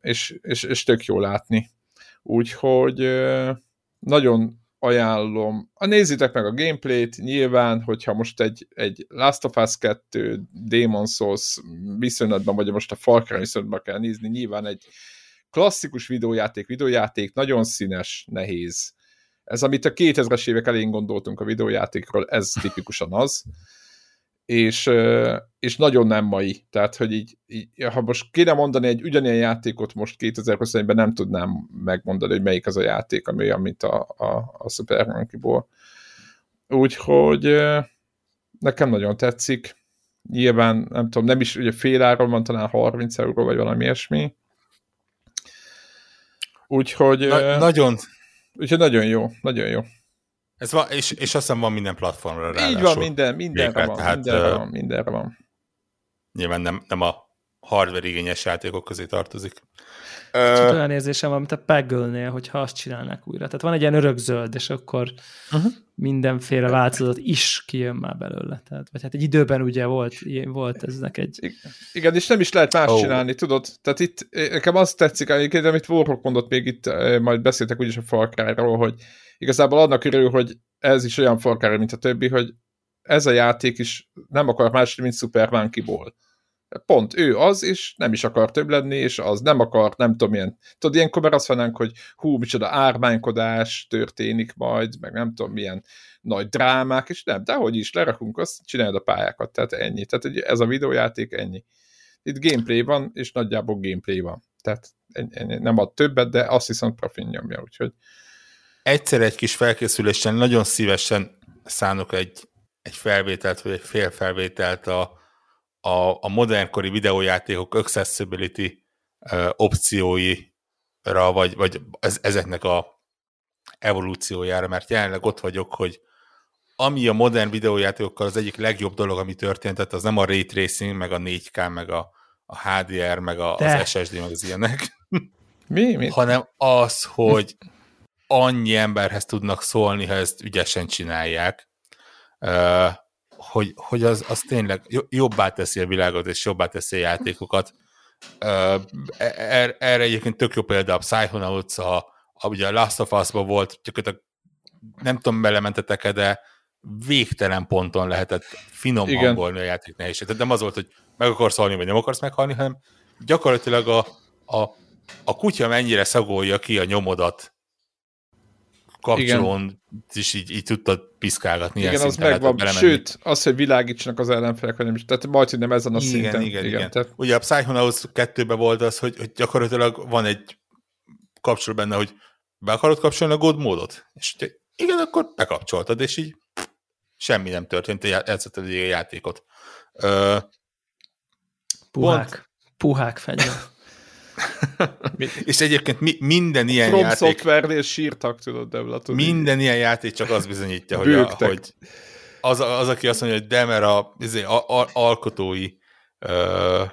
és, és, és tök jó látni. Úgyhogy nagyon ajánlom. A nézzétek meg a gameplayt, nyilván, hogyha most egy, egy Last of Us 2 Demon Souls viszonylatban, vagy most a Far Cry viszonylatban kell nézni, nyilván egy klasszikus videójáték, videójáték, nagyon színes, nehéz. Ez, amit a 2000-es évek elején gondoltunk a videójátékról, ez tipikusan az és, és nagyon nem mai. Tehát, hogy így, így, ha most kéne mondani egy ugyanilyen játékot most 2021-ben nem tudnám megmondani, hogy melyik az a játék, ami olyan, mint a, a, a Super Monkey Ball. Úgyhogy nekem nagyon tetszik. Nyilván, nem tudom, nem is, ugye fél áron van, talán 30 euró, vagy valami ilyesmi. Úgyhogy, Na, nagyon, úgyhogy nagyon jó, nagyon jó. Ez van, és, és azt hiszem van minden platformra Így ráadásul. van, minden, mindenre van, tehát, mindenre van, mindenre van. Nyilván nem, nem a hardware igényes játékok közé tartozik. Csak Ö, olyan érzésem van, mint a Peggle-nél, hogyha azt csinálnák újra. Tehát van egy ilyen örökzöld, és akkor uh-huh. mindenféle változat is kijön már belőle. Tehát, vagy hát egy időben ugye volt, volt eznek egy... Igen, és nem is lehet más oh. csinálni, tudod? Tehát itt nekem azt tetszik, egyébként, amit Warhawk mondott még itt, majd beszéltek úgyis a Far Cry-ról, hogy igazából annak örül, hogy ez is olyan Far Cry, mint a többi, hogy ez a játék is nem akar más, mint Super Monkey Ball. Pont ő az, és nem is akar több lenni, és az nem akar, nem tudom milyen. Tudod, ilyenkor már azt mondanánk, hogy hú, micsoda ármánykodás történik majd, meg nem tudom milyen nagy drámák, és nem, de hogy is, lerakunk azt, csináld a pályákat, tehát ennyi. Tehát hogy ez a videójáték ennyi. Itt gameplay van, és nagyjából gameplay van. Tehát ennyi, nem ad többet, de azt hiszem profin nyomja, úgyhogy egyszer egy kis felkészülésen nagyon szívesen szánok egy, egy felvételt, vagy egy fél felvételt a, a, a modernkori videójátékok accessibility uh, opcióira, vagy, vagy ez, ezeknek a evolúciójára, mert jelenleg ott vagyok, hogy ami a modern videójátékokkal az egyik legjobb dolog, ami történt, tehát az nem a ray tracing, meg a 4K, meg a, a HDR, meg a, De. az SSD, meg az ilyenek, mi? mi? hanem az, hogy annyi emberhez tudnak szólni, ha ezt ügyesen csinálják, ö, hogy, hogy az, az tényleg jo- jobbá teszi a világot, és jobbá teszi a játékokat. Ö, er- Erre egyébként tök jó példa a Psychonauts, a, a, ugye a Last of Us-ban volt, gyakorlatilag nem tudom, belementetek-e, de végtelen ponton lehetett finom Igen. hangolni a játék nehézséget. Nem az volt, hogy meg akarsz halni, vagy nem akarsz meghalni, hanem gyakorlatilag a, a, a kutya mennyire szagolja ki a nyomodat kapcsolón, és így, így tudtad piszkálgatni. ilyen Igen, az szinten megvan. Sőt, az, hogy világítsanak az ellenfelek, vagy nem is. Tehát majd, hogy nem ezen a igen, szinten. igen, igen, igen. Tehát, Ugye a Psychonauts 2-ben volt az, hogy, hogy gyakorlatilag van egy kapcsol benne, hogy be akarod kapcsolni a God módot? És ugye, igen, akkor bekapcsoltad, és így semmi nem történt, játszottad egy játékot. Ö, Puhák. Puhák fegyver. és egyébként mi, minden ilyen From játék, Software-nél sírtak, tudod, de tudod. minden ilyen játék csak azt bizonyítja, hogy, a, hogy az, az, aki azt mondja, hogy de, mert a, izé, a, a alkotói ö,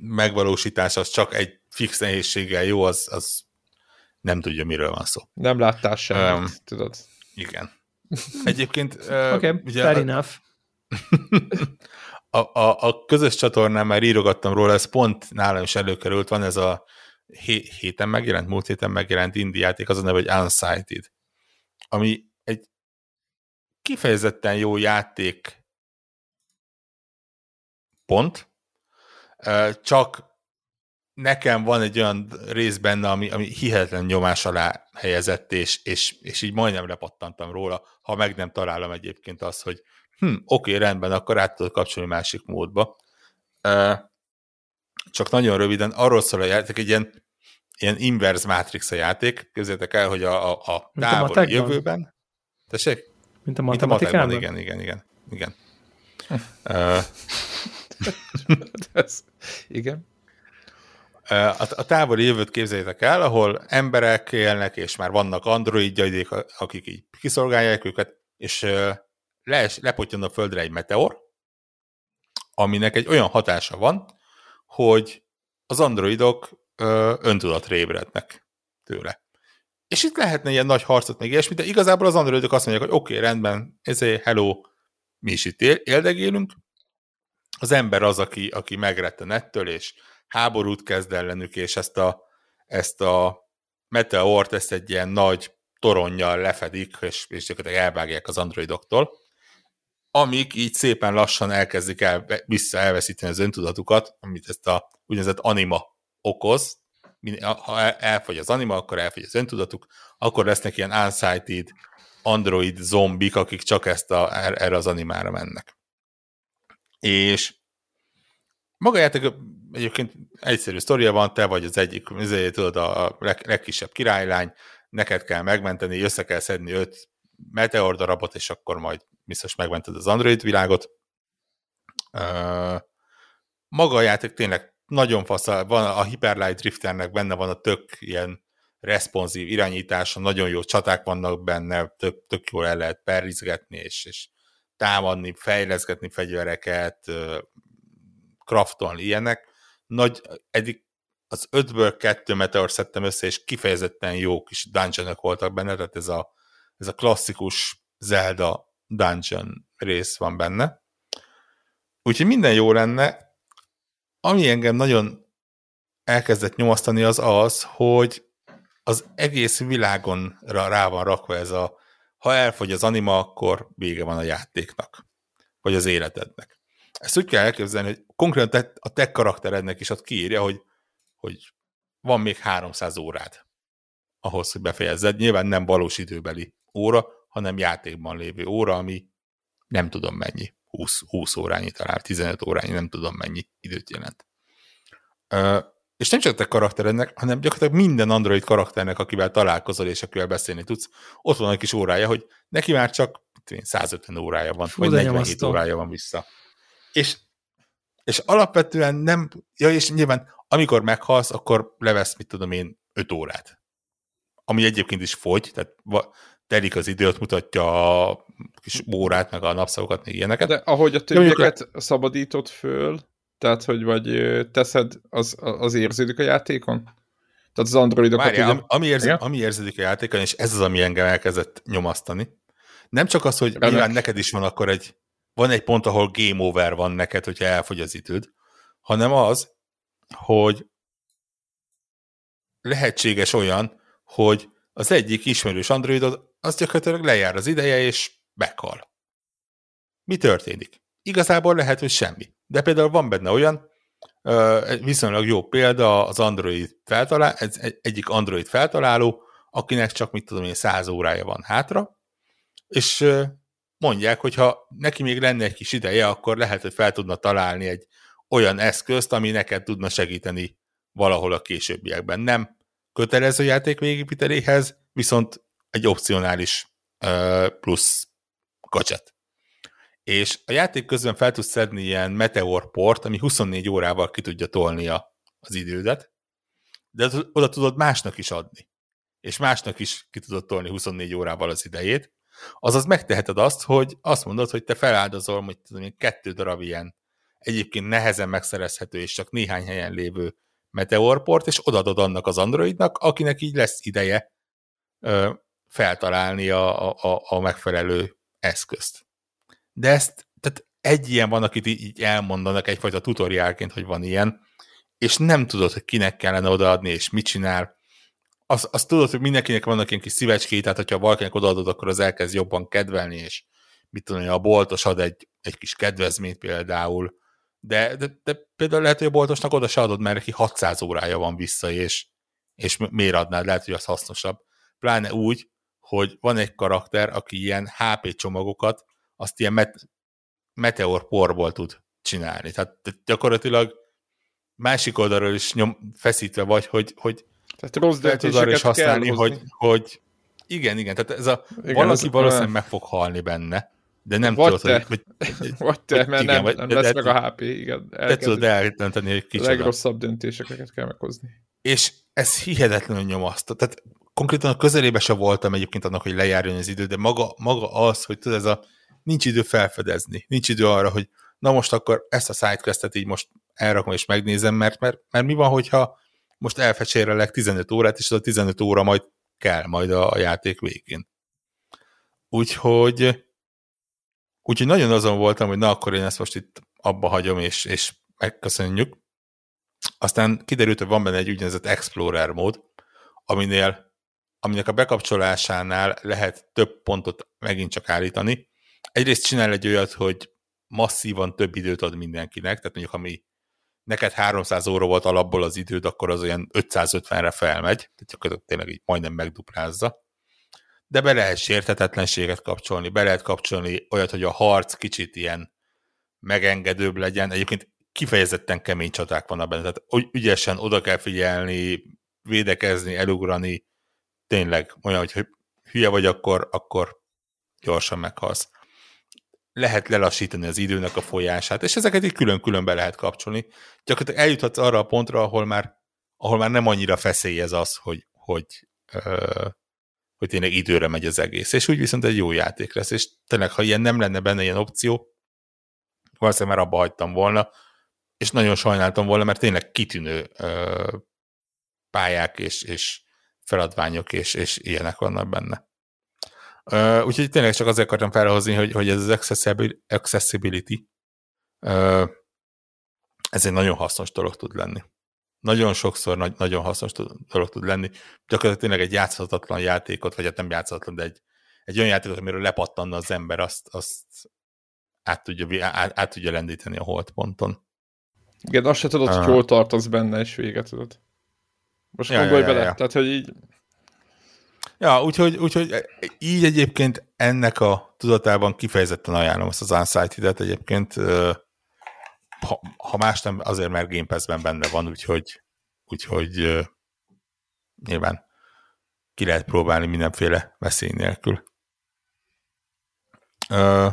megvalósítás az csak egy fix nehézséggel jó, az, az nem tudja, miről van szó. Nem láttál semmit, Um, tudod. Igen. Egyébként Oké, okay, ugye fair enough. a, a, a közös csatornán már írogattam róla, ez pont nálam is előkerült, van ez a hé, héten megjelent, múlt héten megjelent indie játék, az a neve, hogy Unsighted, ami egy kifejezetten jó játék pont, csak nekem van egy olyan rész benne, ami, ami hihetetlen nyomás alá helyezett, és, és, és így majdnem lepattantam róla, ha meg nem találom egyébként azt, hogy hm, oké, rendben, akkor át tudod kapcsolni másik módba. Csak nagyon röviden, arról szól a játék, egy ilyen, ilyen inverse matrix a játék, képzeljétek el, hogy a, a, a a távoli matekban? jövőben, tessék? Mint a Mint a matematikában? matekban, igen, igen, igen. igen. Ez, igen. A, a távoli jövőt képzeljétek el, ahol emberek élnek, és már vannak androidjaidék, akik így kiszolgálják őket, és le, lepottyan a földre egy meteor, aminek egy olyan hatása van, hogy az androidok ö, öntudatra ébrednek tőle. És itt lehetne ilyen nagy harcot, meg ilyesmi, de igazából az androidok azt mondják, hogy oké, okay, rendben, ezért hello, mi is itt él, éldegélünk. Az ember az, aki, aki megretten ettől, és háborút kezd ellenük, és ezt a, ezt a meteort, ezt egy ilyen nagy toronnyal lefedik, és, és gyakorlatilag elvágják az androidoktól, amik így szépen lassan elkezdik el, vissza elveszíteni az öntudatukat, amit ezt a úgynevezett anima okoz. Ha elfogy az anima, akkor elfogy az öntudatuk, akkor lesznek ilyen unsighted android zombik, akik csak ezt a, er-, erre az animára mennek. És maga játék egyébként egyszerű sztoria van, te vagy az egyik, ezért tudod, a leg, legkisebb királylány, neked kell megmenteni, össze kell szedni öt meteor darabot, és akkor majd biztos megmented az Android világot. Maga a játék tényleg nagyon fasz, van a Hyperlight Drifternek benne van a tök ilyen responsív irányítása, nagyon jó csaták vannak benne, tök, tök jól el lehet perrizgetni, és, és támadni, fejleszgetni fegyvereket, craftolni ilyenek. Nagy, eddig az ötből kettő meteor szedtem össze, és kifejezetten jó kis dungeonok voltak benne, tehát ez a, ez a klasszikus Zelda dungeon rész van benne. Úgyhogy minden jó lenne. Ami engem nagyon elkezdett nyomasztani az az, hogy az egész világon rá van rakva ez a ha elfogy az anima, akkor vége van a játéknak, vagy az életednek. Ezt úgy kell elképzelni, hogy konkrétan a te karakterednek is ott kiírja, hogy, hogy van még 300 órád ahhoz, hogy befejezzed. Nyilván nem valós időbeli óra, hanem játékban lévő óra, ami nem tudom mennyi, 20, 20 órányi talán, 15 órányi, nem tudom mennyi időt jelent. Ö, és nem csak te karakterednek, hanem gyakorlatilag minden Android karakternek, akivel találkozol és akivel beszélni tudsz, ott van egy kis órája, hogy neki már csak 150 órája van, Fú, vagy 47 nyomasztó. órája van vissza. És, és alapvetően nem, ja és nyilván amikor meghalsz, akkor levesz, mit tudom én, 5 órát. Ami egyébként is fogy, tehát telik az időt, mutatja a kis órát, meg a napszakokat, meg ilyeneket. De ahogy a többieket le... szabadított föl, tehát, hogy vagy teszed, az, az érződik a játékon? Tehát az androidokat Várjál, ugye... ami, érzi, ami érződik a játékon, és ez az, ami engem elkezdett nyomasztani. Nem csak az, hogy Ennek. nyilván neked is van akkor egy, van egy pont, ahol game over van neked, hogyha elfogy az időd, hanem az, hogy lehetséges olyan, hogy az egyik ismerős androidod, az gyakorlatilag lejár az ideje, és meghal. Mi történik? Igazából lehet, hogy semmi. De például van benne olyan, viszonylag jó példa az Android feltaláló, ez egyik Android feltaláló, akinek csak mit tudom én, száz órája van hátra, és mondják, hogy ha neki még lenne egy kis ideje, akkor lehet, hogy fel tudna találni egy olyan eszközt, ami neked tudna segíteni valahol a későbbiekben. Nem kötelező játék végépíteléhez, viszont egy opcionális plusz gadget. És a játék közben fel tudsz szedni ilyen meteor port, ami 24 órával ki tudja tolni az idődet, de oda tudod másnak is adni. És másnak is ki tudod tolni 24 órával az idejét. Azaz megteheted azt, hogy azt mondod, hogy te feláldozol, hogy tudom, kettő darab ilyen egyébként nehezen megszerezhető és csak néhány helyen lévő meteorport, és odaadod annak az androidnak, akinek így lesz ideje feltalálni a, a, a megfelelő eszközt. De ezt, tehát egy ilyen van, akit így elmondanak egyfajta tutoriálként, hogy van ilyen, és nem tudod, hogy kinek kellene odaadni, és mit csinál. Azt, azt tudod, hogy mindenkinek vannak ilyen kis szívecskéi, tehát hogyha valakinek odaadod, akkor az elkezd jobban kedvelni, és mit tudom, a boltos ad egy, egy kis kedvezményt például, de, de, de például lehet, hogy a boltosnak oda se adod, mert neki 600 órája van vissza, és, és miért adnád? Lehet, hogy az hasznosabb. Pláne úgy, hogy van egy karakter, aki ilyen HP csomagokat, azt ilyen met, meteor porból tud csinálni. Tehát gyakorlatilag másik oldalról is nyom, feszítve vagy, hogy, hogy Tehát rossz tud arra is használni, hogy, hogy Igen, igen, tehát ez a Igen, valaki ez- valószínűleg meg fog halni benne, de nem Vagy tudod, te. hogy, hogy Vagy te, mert igen, nem, vagy- nem lesz de- meg a HP, igen. te tudod eldönteni, hogy A kicsoda. legrosszabb döntéseket kell meghozni. És ez hihetetlenül nyomasztó. Tehát konkrétan a közelébe se voltam egyébként annak, hogy lejárjon az idő, de maga, maga az, hogy tudod, ez a nincs idő felfedezni, nincs idő arra, hogy na most akkor ezt a sidequestet így most elrakom és megnézem, mert, mert, mert mi van, hogyha most elfecsérelek 15 órát, és az a 15 óra majd kell majd a, a játék végén. Úgyhogy úgyhogy nagyon azon voltam, hogy na akkor én ezt most itt abba hagyom, és, és megköszönjük. Aztán kiderült, hogy van benne egy úgynevezett Explorer mód, aminél, aminek a bekapcsolásánál lehet több pontot megint csak állítani. Egyrészt csinál egy olyat, hogy masszívan több időt ad mindenkinek, tehát mondjuk ami neked 300 óra volt alapból az időd, akkor az olyan 550-re felmegy, tehát gyakorlatilag tényleg így majdnem megduplázza. De be lehet sérthetetlenséget kapcsolni, be lehet kapcsolni olyat, hogy a harc kicsit ilyen megengedőbb legyen. Egyébként kifejezetten kemény csaták vannak benne, tehát ügyesen oda kell figyelni, védekezni, elugrani, tényleg olyan, hogy hülye vagy, akkor, akkor gyorsan meghalsz. Lehet lelassítani az időnek a folyását, és ezeket így külön-külön be lehet kapcsolni. Gyakorlatilag eljuthatsz arra a pontra, ahol már, ahol már nem annyira feszélyez az, hogy, hogy, ö, hogy tényleg időre megy az egész. És úgy viszont egy jó játék lesz, és tényleg, ha ilyen nem lenne benne ilyen opció, valószínűleg már abba hagytam volna, és nagyon sajnáltam volna, mert tényleg kitűnő ö, pályák és, és feladványok és, és ilyenek vannak benne. Ö, úgyhogy tényleg csak azért akartam felhozni, hogy, hogy ez az accessibil- accessibility ö, ez egy nagyon hasznos dolog tud lenni. Nagyon sokszor nagy, nagyon hasznos dolog tud lenni. Gyakorlatilag tényleg egy játszhatatlan játékot, vagy hát nem játszhatatlan, de egy, egy olyan játékot, amiről lepattanna az ember, azt, azt át, tudja, át, át tudja lendíteni a holdponton. Igen, azt se tudod, hogy Ah. hol tartasz benne, és véget tudod. Most Ja, gondolj ja, ja, bele, ja. tehát, hogy így, Ja, úgyhogy, úgyhogy így egyébként ennek a tudatában kifejezetten ajánlom ezt az Unsighted-et egyébként, ha, ha más nem, azért mert Game Pass-ben benne van, úgyhogy, úgyhogy nyilván ki lehet próbálni mindenféle veszély nélkül. Ö,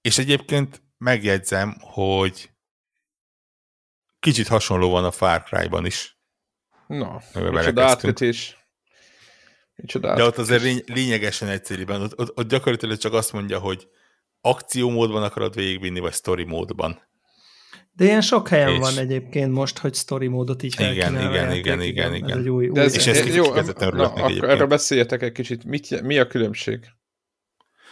és egyébként megjegyzem, hogy kicsit hasonló van a Far Cry-ban is. Na, micsoda átkötés. Micsoda De ott átkötés. azért lény- lényegesen egyszerűen, ott, ott, ott gyakorlatilag csak azt mondja, hogy akciómódban akarod végigvinni, vagy story módban. De ilyen sok helyen És- van egyébként most, hogy story módot így Igen, a igen, játék, igen, igen, Ez igen. egy új, De új ez, És ezt jó, kifejezetten örülök na, egyébként. erről beszéljetek egy kicsit. Mit, mi a különbség?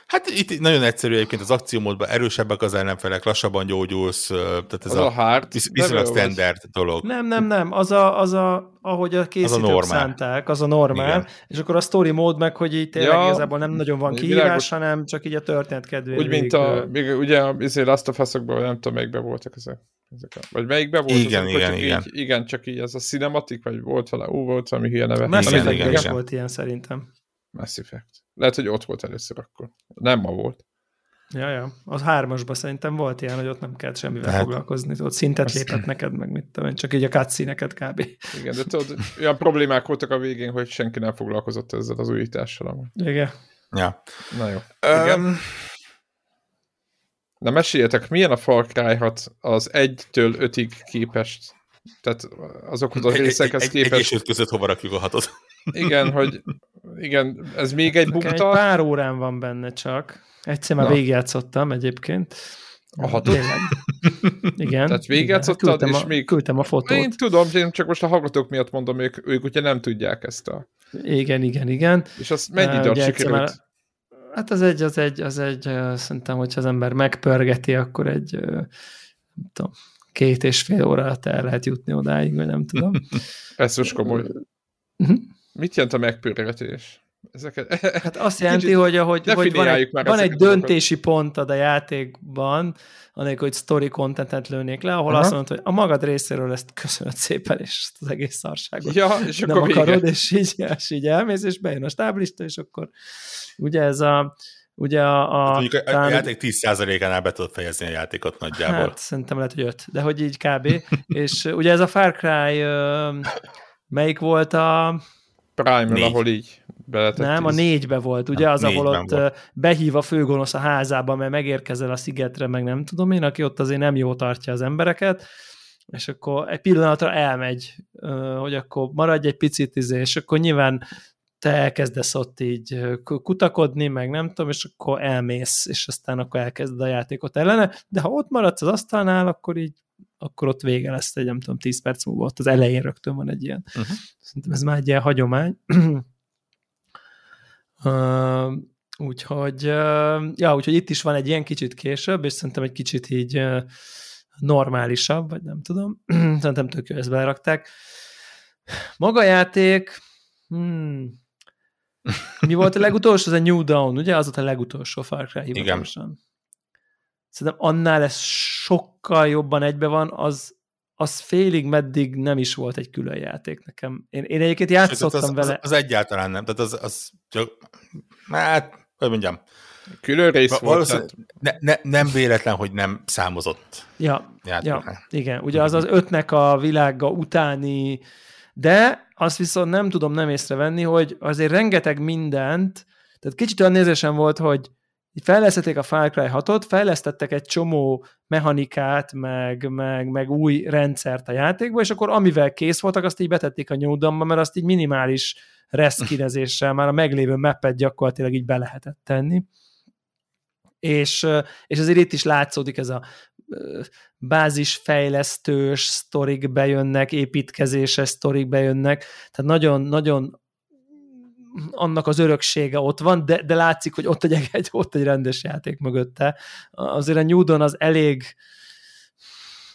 Hát itt nagyon egyszerű egyébként az akciómódban erősebbek az ellenfelek, lassabban gyógyulsz, tehát ez Az a, a hard, visz, viszonylag az- standard dolog. Nem, nem, nem, az a, az a ahogy a készítők normál. szánták, az a normál, Igen. és akkor a story mód meg, hogy így tényleg Ja, igazából nem nagyon van világos. kihívás, hanem csak így a történet kedvéért. Úgy, mint a, még ugye a izé Last of Us-okban, nem tudom, melyikben voltak ezek. ezek a, vagy melyikben volt? Igen, azok, igen, igen. Így, igen, csak így ez a cinematic, vagy volt vele, ú, volt valami hülye neve. Mass igen, Effect-ben igen, igen. volt ilyen szerintem. Mass Effect. Lehet, hogy ott volt először akkor. Nem ma volt. Ja, ja. Az hármasban szerintem volt ilyen, hogy ott nem kellett semmivel Tehát- foglalkozni. Ott szintet Azt- lépett neked, meg mit tudom én, csak így a cutscene-eket kb. Igen, de tudod, olyan problémák voltak a végén, hogy senki nem foglalkozott ezzel az újítással. amúgy. Igen. Ja. Na jó. Igen. Um, Na meséljetek, milyen a Far Cry 6 az 1-től 5-ig képest? Tehát azokhoz a egy, egy, részekhez egy, egy és képest. öt között hova rakjuk a hatot? Igen, hogy igen, ez még egy Nekem egy bukta. pár órán van benne csak. Egyszer már Na. végigjátszottam egyébként. A hatot? Tényleg. Igen. Tehát végigjátszottad, küldtem és a, még- Küldtem a fotót. Én tudom, én csak most a hallgatók miatt mondom, ők, ők ugye nem tudják ezt a... Igen, igen, igen. És azt mennyi egyszer sikerült? már- Hát az egy, az egy, az egy, szerintem, hogyha az ember megpörgeti, akkor egy, nem tudom, két és fél óra alatt el lehet jutni odáig, vagy nem tudom. Ez most komoly. Mit jelent a megpörgetés? Ezeket... Hát azt jelenti, hogy, hogy, hogy van egy, van egy döntési pontod a játékban, anélkül, hogy story contentet lőnék le, ahol Aha. azt mondod, hogy a magad részéről ezt köszönöd szépen, és az egész szarságot Ja, és nem akkor vége. akarod, és így, és így elmész, és bejön a stáblista, és akkor ugye ez a ugye a, a, Mondjuk a, játék 10%-ánál be tudod fejezni a játékot nagyjából. Hát szerintem lehet, hogy öt, de hogy így kb. és ugye ez a Far Cry, melyik volt a Prime-ről, Négy. ahol így. Beletett Nem, a négybe volt, ugye? Nem, Az, ahol ott volt. behív a főgonosz a házába, mert megérkezel a szigetre, meg nem tudom én, aki ott azért nem jó tartja az embereket, és akkor egy pillanatra elmegy, hogy akkor maradj egy picit, izé, és akkor nyilván te elkezdesz ott így kutakodni, meg nem tudom, és akkor elmész, és aztán akkor elkezded a játékot ellene, de ha ott maradsz az asztalnál, akkor így akkor ott vége lesz egy, nem tudom, 10 perc múlva, ott az elején rögtön van egy ilyen. Uh-huh. Szerintem ez már egy ilyen hagyomány. uh, úgyhogy, uh, ja, úgyhogy itt is van egy ilyen kicsit később, és szerintem egy kicsit így uh, normálisabb, vagy nem tudom. szerintem tök jó, ezt belerakták. Maga játék, hmm, mi volt a legutolsó? Az a New Dawn, ugye? Az volt a legutolsó Far Cry hivatalosan. Szerintem annál ez sokkal jobban egybe van, az, az félig meddig nem is volt egy külön játék nekem. Én, én egyébként játszottam az, az, vele. az, egyáltalán nem. Tehát az, az csak, hát, hogy mondjam, Külön rész volt. Tehát, ne, ne, nem véletlen, hogy nem számozott Ja, ja, igen. Ugye az az ötnek a világa utáni, de azt viszont nem tudom nem észrevenni, hogy azért rengeteg mindent, tehát kicsit olyan nézésem volt, hogy fejlesztették a Far Cry 6-ot, fejlesztettek egy csomó mechanikát, meg, meg, meg új rendszert a játékba, és akkor amivel kész voltak, azt így betették a New Dawn-ba, mert azt így minimális reszkinezéssel már a meglévő mappet gyakorlatilag így be lehetett tenni. És, és azért itt is látszódik ez a bázisfejlesztős sztorik bejönnek, építkezéses sztorik bejönnek, tehát nagyon, nagyon annak az öröksége ott van, de, de látszik, hogy ott egy, egy, ott egy rendes játék mögötte. Azért a New Dawn az elég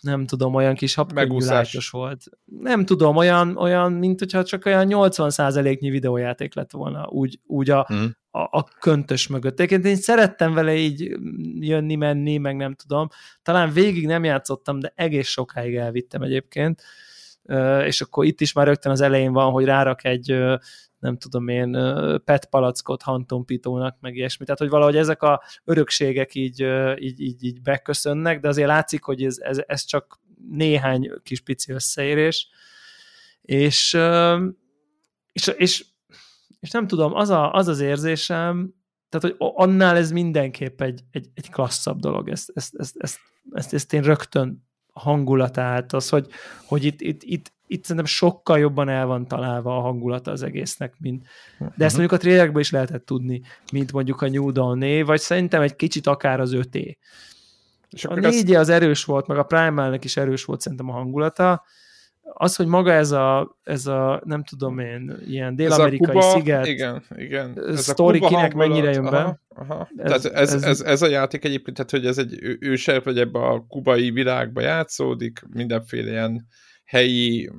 nem tudom, olyan kis Megúszás. habkönnyűlátos volt. Nem tudom, olyan, olyan mint hogyha csak olyan 80%-nyi videójáték lett volna, úgy, úgy a, Mm. a, a köntös mögött. Egyébként én szerettem vele így jönni, menni, meg nem tudom. Talán végig nem játszottam, de egész sokáig elvittem egyébként. És akkor itt is már rögtön az elején van, hogy rárak egy nem tudom én, pet palackot hantompitónak, meg ilyesmi. Tehát, hogy valahogy ezek a örökségek így, így, így, így beköszönnek, de azért látszik, hogy ez, ez, ez csak néhány kis pici összeérés. És, és, és, és nem tudom, az, a, az az érzésem, tehát, hogy annál ez mindenképp egy, egy, egy klasszabb dolog. Ezt, ezt, ezt, ezt, ezt, ezt én rögtön hangulatát, az, hogy, hogy itt, itt, itt, itt szerintem sokkal jobban el van találva a hangulata az egésznek, mint, de ezt mondjuk a trailerekből is lehetett tudni, mint mondjuk a New Dawn vagy szerintem egy kicsit akár az 5 és A akkor azt, négy az erős volt, meg a Primal-nek is erős volt szerintem a hangulata. Az, hogy maga ez a, ez a nem tudom én, ilyen a dél-amerikai Kuba, sziget, igen, igen. Ez a sztori Kuba kinek hangulat, mennyire jön be? Aha, aha. Ez- Ez, ez, ez- ez, ez, a játék egyébként, tehát hogy ez egy ő- ősebb, vagy ebbe a kubai világba játszódik, mindenféle ilyen helyi,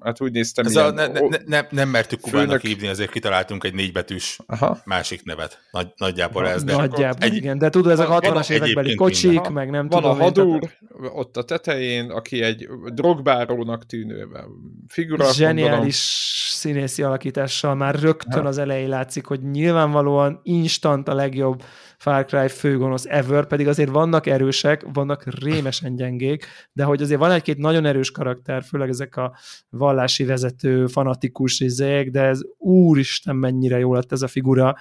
hát úgy néztem, Ez ilyen, a, ne, ne, ne, nem, mertük Kubának Főnök- hívni, ezért kitaláltunk egy négybetűs aha, másik nevet. Nagy, nagyjából ez. De nagyjából, egy- igen, de tudod, ezek a van- van 60-as évekbeli kocsik, minden. meg nem van a tudom én, tehát- hadúr ott a tetején, aki egy drogbárónak tűnő figura, zseniális gondolom. színészi alakítással már rögtön Ha. az elején látszik, hogy nyilvánvalóan instant a legjobb Far Cry főgonosz ever, pedig azért vannak erősek, vannak rémesen gyengék, de hogy azért van egy-két nagyon erős karakter, főleg ezek a vallási vezető, fanatikus izék, de ez úristen mennyire jó lett ez a figura,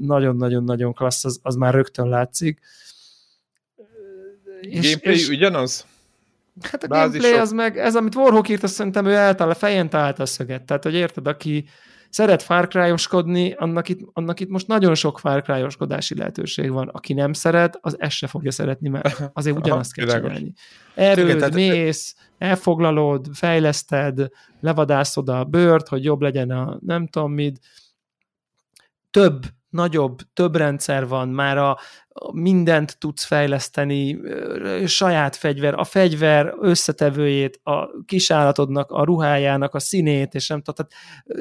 nagyon-nagyon-nagyon klassz, az, az már rögtön látszik. Gameplay ugyanaz? Hát a Bázisok. gameplay az meg, ez amit Warhawk írt, azt szerintem ő eltal, fején találta a szöget. Tehát, hogy érted, aki szeret Far Cry-oskodni, annak itt, annak itt most nagyon sok Far Cry-oskodási lehetőség van. Aki nem szeret, az ezt se fogja szeretni, mert azért ugyanazt kell csinálni. Erőd, Igen, mész, elfoglalod, fejleszted, levadászod a bőrt, hogy jobb legyen a nem tudom mit. Több, nagyobb, több rendszer van, már a, mindent tudsz fejleszteni, saját fegyver, a fegyver összetevőjét, a kisállatodnak, a ruhájának, a színét, és nem tehát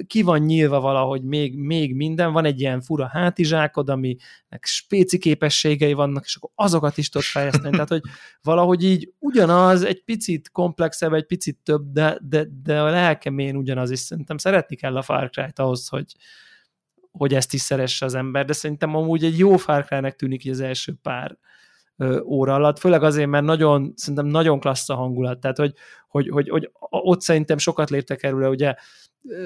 ki van nyílva valahogy még, még minden, van egy ilyen fura hátizsákod, aminek spéci képességei vannak, és akkor azokat is tudod fejleszteni, tehát hogy valahogy így ugyanaz, egy picit komplexebb, egy picit több, de, de, de a lelkemén ugyanaz, és szerintem szeretni kell a Far Cry-t ahhoz, hogy, hogy ezt is szeresse az ember, de szerintem amúgy egy jó Far Cry-nek tűnik így az első pár óra alatt, főleg azért, mert nagyon, szerintem nagyon klassz a hangulat, tehát hogy, hogy, hogy, hogy ott szerintem sokat léptek erről, ugye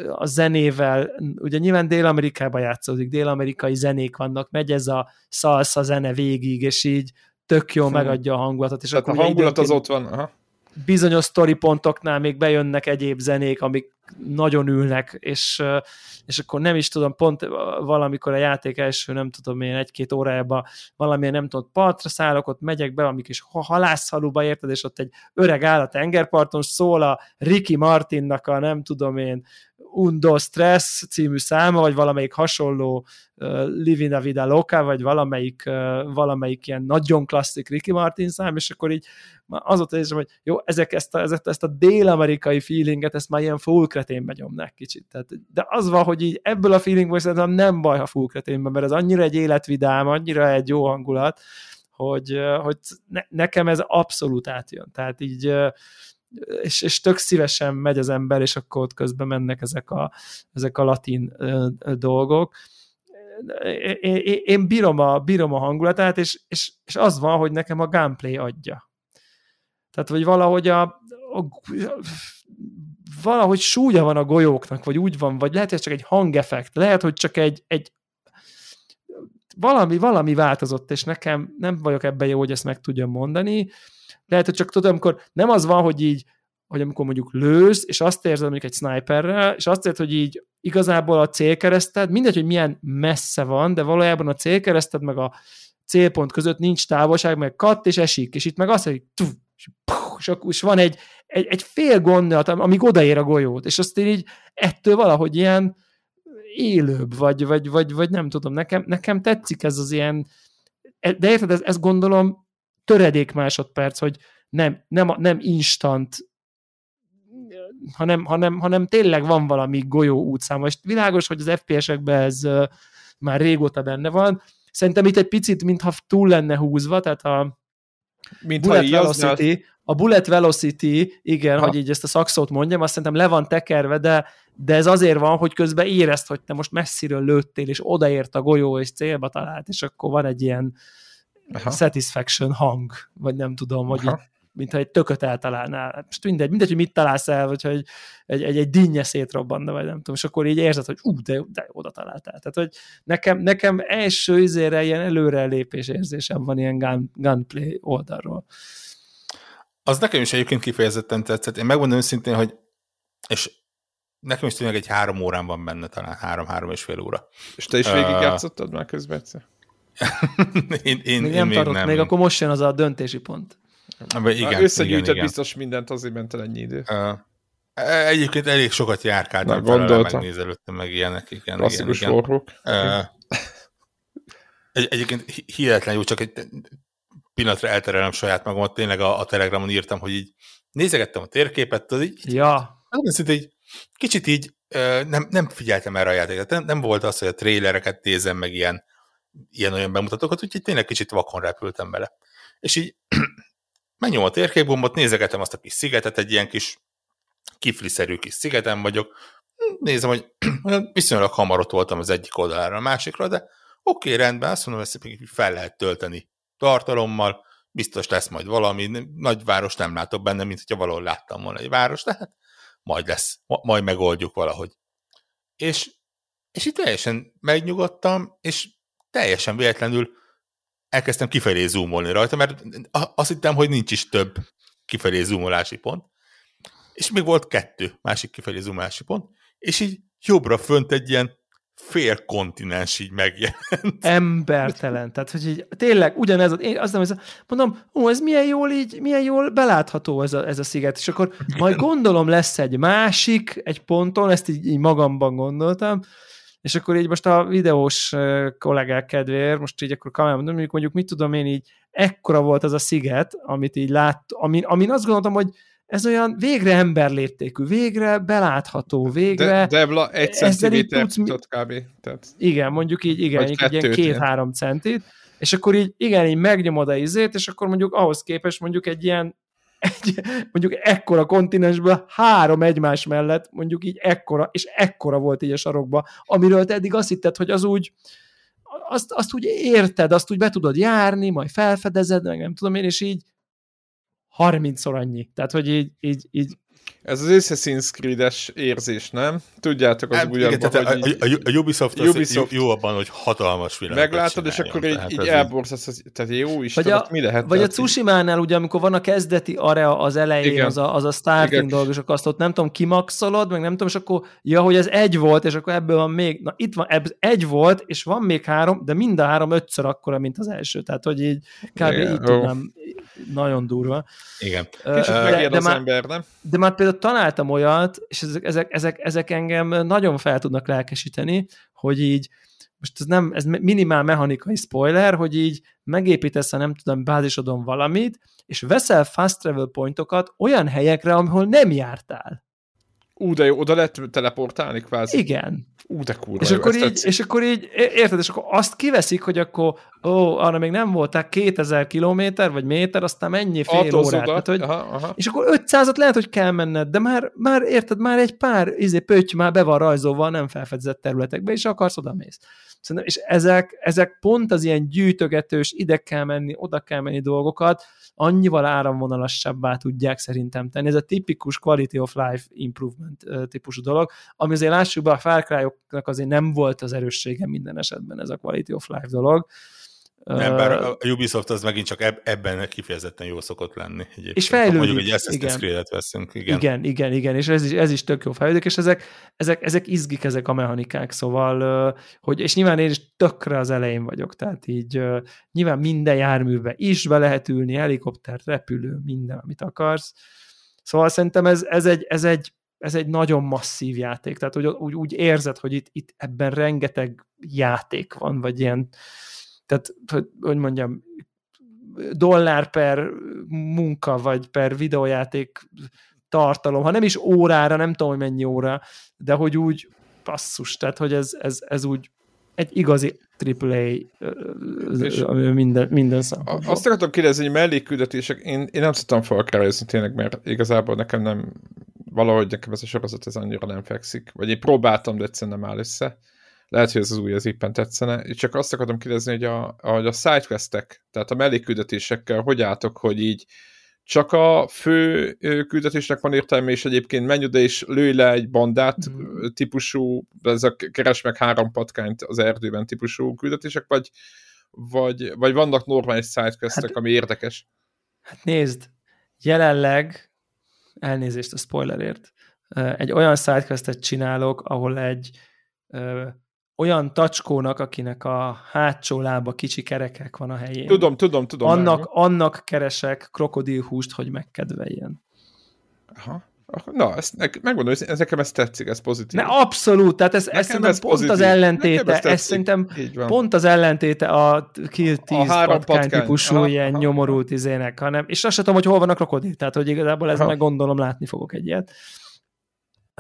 a zenével, ugye nyilván Dél-Amerikában játszódik, dél-amerikai zenék vannak, megy ez a szalsza zene végig, és így tök jó hmm. megadja a hangulatot. És Tehát akkor a hangulat az ott van. Aha. Bizonyos pontoknál még bejönnek egyéb zenék, amik nagyon ülnek, és, és akkor nem is tudom, pont valamikor a játék első, nem tudom én, egy-két órájában valamilyen, nem tudom, partra szállok, ott megyek be, amik is halászhaluba érted, és ott egy öreg áll a tengerparton, szól a Ricky Martinnak a nem tudom én, Undo Stress című száma, vagy valamelyik hasonló uh, Livina Vida Loca, vagy valamelyik, uh, valamelyik ilyen nagyon klasszik Ricky Martin szám, és akkor így azóta érzem, hogy jó, ezek ezt a, ezt, ezt a dél-amerikai feelinget, ezt már ilyen full kretén nyomnák kicsit. Tehát, de az van, hogy így ebből a feelingből szerintem nem baj, ha full kretén mert ez annyira egy életvidám, annyira egy jó hangulat, hogy, hogy ne, nekem ez abszolút átjön. Tehát így és, és tök szívesen megy az ember, és akkor ott közben mennek ezek a, ezek a latin dolgok. Én, én bírom, a, bírom a hangulatát, és, és, és az van, hogy nekem a gameplay adja. Tehát, hogy valahogy a, a valahogy súlya van a golyóknak, vagy úgy van, vagy lehet, hogy csak egy hangeffekt, lehet, hogy csak egy, egy valami, valami változott, és nekem nem vagyok ebben jó, hogy ezt meg tudjam mondani. Lehet, hogy csak tudom, amikor nem az van, hogy így, hogy amikor mondjuk lősz, és azt érzed mondjuk egy sniperrel, és azt érzed, hogy így igazából a célkereszted, mindegy, hogy milyen messze van, de valójában a célkereszted meg a célpont között nincs távolság, meg katt, és esik, és itt meg azt, hogy tuf, és, puh, és, és van egy, egy, egy fél gondolat, amíg odaér a golyót, és azt így ettől valahogy ilyen élőbb, vagy, vagy, vagy, vagy nem tudom, nekem, nekem tetszik ez az ilyen, de érted, ez, ezt gondolom töredék másodperc, hogy nem, nem, nem instant, hanem, hanem, hanem tényleg van valami golyó útszám. Most világos, hogy az FPS-ekben ez uh, már régóta benne van. Szerintem itt egy picit, mintha túl lenne húzva, tehát a, mint Bullet Velocity, a Bullet Velocity, igen, ha. hogy így ezt a szakszót mondjam, azt szerintem le van tekerve, de, de ez azért van, hogy közben érezt, hogy te most messziről lőttél, és odaért a golyó, és célba talált, és akkor van egy ilyen Aha. satisfaction hang, vagy nem tudom, hogy így, mintha egy tököt eltalálnál. Most mindegy, mindegy, hogy mit találsz el, vagy hogy egy, egy, egy dinnye szétrobbanna, vagy nem tudom, és akkor így érzed, hogy ú, de, de oda találtál. Tehát, hogy nekem, nekem első izére ilyen előrelépés érzésem van ilyen gun, gunplay oldalról. Az nekem is egyébként kifejezetten tetszett. Én megmondom őszintén, hogy és nekem is tényleg egy három órán van benne, talán három-három és fél óra. És te is végigjátszottad uh, már közben egyszer? én, én, még én nem még nem. Még akkor most jön az a döntési pont. Igen, összegyűjtött biztos mindent, azért ment el ennyi idő. Uh, egyébként elég sokat járkáltam, megnézelődtem meg ilyenek. Igen, Klasszikus igen, igen. Uh, egy, egyébként hihetetlen jó, csak egy pillanatra elterelem saját magamat, tényleg a, a Telegramon írtam, hogy így nézegettem a térképet, tudod, így, ja. Hát, így kicsit így nem, nem figyeltem erre a játékot, nem, nem volt az, hogy a trailereket nézem meg ilyen, ilyen-olyan bemutatókat, úgyhogy tényleg kicsit vakon repültem bele. És így megnyom a térképbombot, nézegetem azt a kis szigetet, egy ilyen kis kifliszerű kis szigeten vagyok, nézem, hogy viszonylag hamar ott voltam az egyik oldalára a másikra, de oké, okay, rendben, azt mondom, hogy fel lehet tölteni tartalommal, biztos lesz majd valami, nagy város nem látok benne, mint hogyha valahol láttam volna egy város, de hát majd lesz, majd megoldjuk valahogy. És, és itt teljesen megnyugodtam, és teljesen véletlenül elkezdtem kifelé zoomolni rajta, mert azt hittem, hogy nincs is több kifelé zoomolási pont, és még volt kettő másik kifelé zoomolási pont, és így jobbra fönt egy ilyen fél kontinens így megjelent. Embertelen. Tehát, hogy így tényleg ugyanez, én azt nem, mondom, ó, ez milyen jól így, milyen jól belátható ez a, ez a sziget, és akkor majd gondolom lesz egy másik, egy ponton, ezt így, így magamban gondoltam, és akkor így most a videós kollégák kedvéért, most így akkor kamerában mondjuk, mondjuk mit tudom én így, ekkora volt az a sziget, amit így lát, amin, amin azt gondoltam, hogy ez olyan végre emberléptékű, végre belátható, végre... De, Debla egy centiméter tudsz, kb. Tehát... Igen, mondjuk így, igen, így ilyen két-három centit, és akkor így, igen, így megnyomod a izét, és akkor mondjuk ahhoz képest mondjuk egy ilyen egy, mondjuk ekkora kontinensből három egymás mellett, mondjuk így ekkora, és ekkora volt így a sarokba, amiről te eddig azt hitted, hogy az úgy, azt, azt úgy érted, azt úgy be tudod járni, majd felfedezed, meg nem tudom én, és így 30-szor annyi. Tehát, hogy így, így, így ez az Assassin's Creed-es érzés, nem? Tudjátok, az hát, ugyanban, igen, hogy így, a, a, a Ubisoft, az Ubisoft jó abban, hogy hatalmas világ. Meglátod, és akkor így, így elborzasz, tehát jó is, vagy a, mi lehet? Vagy a Tsushima-nál ugye, amikor van a kezdeti area az elején, igen. az a, az a starting igen. dolog, és akkor azt ott nem tudom, kimaxolod, meg nem tudom, és akkor, ja, hogy ez egy volt, és akkor ebből van még, na itt van, ez egy volt, és van még három, de mind a három ötször akkora, mint az első, tehát hogy így kb. Igen, így tudnám, nagyon durva. Igen. Kicsit megér de, az már, ember, nem? De már például találtam olyat, és ezek, ezek, ezek, ezek engem nagyon fel tudnak lelkesíteni, hogy így, most ez nem, ez minimál mechanikai spoiler, hogy így megépítesz, ha nem tudom, bázisodon valamit, és veszel fast travel pointokat olyan helyekre, ahol nem jártál. Ú, de jó, oda lehet teleportálni kvázi. Igen. Ú, de kurva és jó, akkor, így, és akkor így, érted, és akkor azt kiveszik, hogy akkor, ó, arra még nem voltál 2000 kilométer, vagy méter, aztán mennyi fél Autóz órát. Tehát, hogy, aha, aha. És akkor 500-at lehet, hogy kell menned, de már, már érted, már egy pár izé, pötty már be van rajzolva nem felfedezett területekbe, és akarsz oda mész. Szerintem, és ezek, ezek pont az ilyen gyűjtögetős, ide kell menni, oda kell menni dolgokat, annyival áramvonalassabbá tudják szerintem tenni. Ez a tipikus quality of life improvement típusú dolog, ami azért lássuk be, a Far Cry-oknak azért nem volt az erőssége minden esetben ez a quality of life dolog. Nem, bár a Ubisoft az megint csak ebben kifejezetten jó szokott lenni. Egyébként. És fejlődik. Mondjuk, hogy Assassin's creed veszünk. Igen. igen, igen, igen, és ez is, ez is tök jó fejlődik, és ezek, ezek, ezek izgik, ezek a mechanikák, szóval, hogy, és nyilván én is tökre az elején vagyok, tehát így nyilván minden járműbe is be lehet ülni, helikopter, repülő, minden, amit akarsz. Szóval szerintem ez, ez, egy, ez, egy, ez egy nagyon masszív játék, tehát úgy, úgy, úgy érzed, hogy itt, itt ebben rengeteg játék van, vagy ilyen tehát, hogy, hogy mondjam, dollár per munka, vagy per videójáték tartalom, ha nem is órára, nem tudom, hogy mennyi óra, de hogy úgy passzus, tehát hogy ez, ez, ez úgy egy igazi AAA minden, minden szempontból. Azt akartam kérdezni, hogy mellékküldetések, én, én nem tudtam felkerezni tényleg, mert igazából nekem nem, valahogy nekem ez a sorozat ez annyira nem fekszik, vagy én próbáltam, de egyszerűen nem áll össze lehet, hogy ez az új az éppen tetszene. És csak azt akartam kérdezni, hogy a, hogy a sidequestek, tehát a mellékküldetésekkel hogy álltok, hogy így csak a fő küldetésnek van értelme, és egyébként menj oda és lőj le egy bandát mm. típusú, ez a keres meg három patkányt az erdőben típusú küldetések, vagy, vagy, vagy vannak normális sidequestek, hát, ami érdekes? Hát nézd, jelenleg, elnézést a spoilerért, egy olyan sidequestet csinálok, ahol egy olyan tacskónak, akinek a hátsó lába kicsi kerekek van a helyén. Tudom, tudom, tudom. Annak, annak keresek krokodilhúst, hogy megkedveljen. Aha. Na, ezt, megmondom, hogy ez nekem ez tetszik, ez pozitív. Ne, abszolút, tehát ez, ez szerintem ez pont pozitív. az ellentéte, ez, ez szerintem pont az ellentéte a Kill 10 a patkány, patkány típusú aha, ilyen aha, nyomorult izének, hanem, és azt sem tudom, hogy hol van a krokodil, tehát hogy igazából ez meg gondolom látni fogok egyet.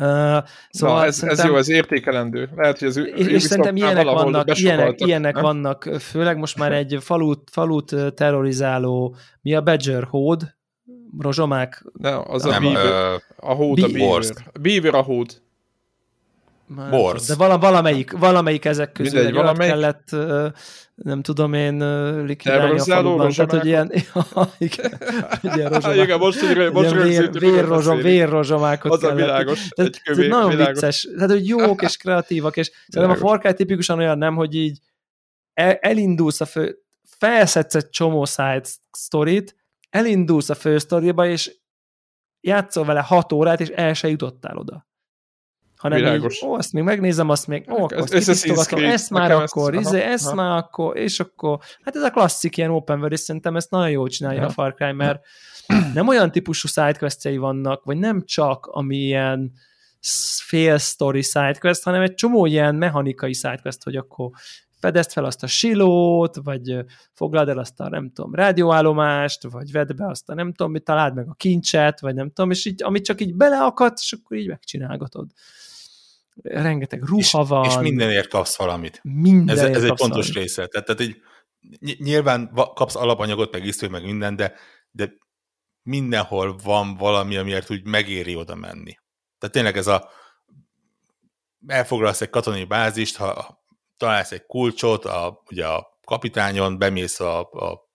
Uh, szóval Na, ez, ez jó, ez értékelendő. Lehet, hogy ez és, és szerintem ilyenek vannak, ilyenek, ilyenek vannak, főleg most már egy falut, falut terrorizáló, mi a Badger hód, rozsomák? Ne, az a, beaver, a hód a beaver. Beaver a hód. Borz. De vala, valamelyik, valamelyik ezek közül Mindegy, egy valamelyik... kellett, nem tudom én, likvidálni a faluban. Tehát, hogy ilyen, ja, igen, ilyen rozsomák. igen, most, hogy, most vér, vérrozsom, vérrozsomákot Az a világos. Tehát, kövé, nagyon világos. vicces. Tehát, hogy jók és kreatívak, és szerintem a Far Cry tipikusan olyan nem, hogy így el, elindulsz a fő, felszedsz egy csomó side storyt, elindulsz a fő sztoriba, és játszol vele hat órát, és el se jutottál oda hanem Világos. így, ó, azt még megnézem, azt még, ó, akkor ezt kitisztogatom, ezt már akkor, ezt, izé, ezt aha. már akkor, és akkor, hát ez a klasszik ilyen open world, és szerintem ezt nagyon jól csinálja aha. a Far Cry, mert nem olyan típusú sidequestjei vannak, vagy nem csak, ami ilyen fél story sidequest, hanem egy csomó ilyen mechanikai sidequest, hogy akkor fedezd fel azt a silót, vagy foglald el azt a, nem tudom, rádióállomást, vagy vedd be azt a, nem tudom, mit találd meg a kincset, vagy nem tudom, és így, amit csak így beleakadt, és akkor így megcsinálgatod rengeteg ruha és, van. És mindenért kapsz valamit. Mindenért ez, ez egy fontos valamit. része. Tehát, tehát így, nyilván kapsz alapanyagot, meg isztő, meg minden, de, de mindenhol van valami, amiért úgy megéri oda menni. Tehát tényleg ez a elfoglalsz egy katonai bázist, ha találsz egy kulcsot, a, ugye a kapitányon, bemész a, a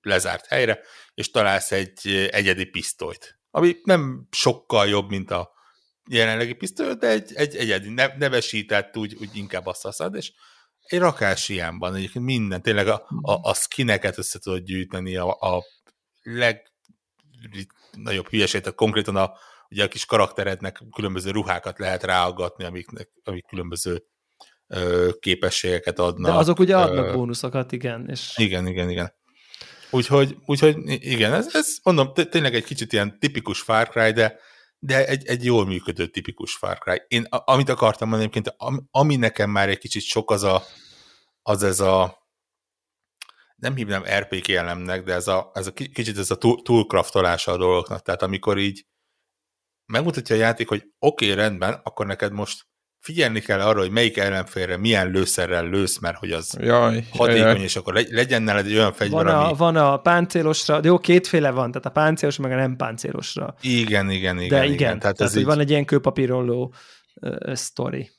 lezárt helyre, és találsz egy egyedi pisztolyt, ami nem sokkal jobb, mint a jelenlegi pisztoly, de egy, egy egyedi nevesített, úgy, úgy inkább azt használod, és egy rakás ilyenban egyébként minden, tényleg a, a, a skineket össze tudod gyűjteni, a, a legnagyobb hülyeség, tehát konkrétan a, ugye a kis karakterednek különböző ruhákat lehet ráaggatni, amiknek, amik különböző ö, képességeket adnak. De azok ugye adnak ö, bónuszokat, igen. És... Igen, igen, igen. Úgyhogy, úgyhogy igen, ez, ez mondom, tényleg egy kicsit ilyen tipikus Far Cry, de, de egy, egy jól működő tipikus Far Cry. Én amit akartam mondani, egyébként, ami nekem már egy kicsit sok, az a, az ez a nem hívnám RPG elemnek, de ez a, ez a kicsit ez a toolcraftolása a dolgoknak. Tehát amikor így megmutatja a játék, hogy oké, okay, rendben, akkor neked most figyelni kell arra, hogy melyik ellenfélre milyen lőszerrel lősz, mert hogy az jaj, hatékony, jaj. és akkor legyen nálad egy olyan fegyver, van a, ami... Van a páncélosra, de jó, kétféle van, tehát a páncélos, meg a nem páncélosra. Igen, igen, igen. De igen, igen tehát, tehát ez így... van egy ilyen kőpapírolló uh, sztori.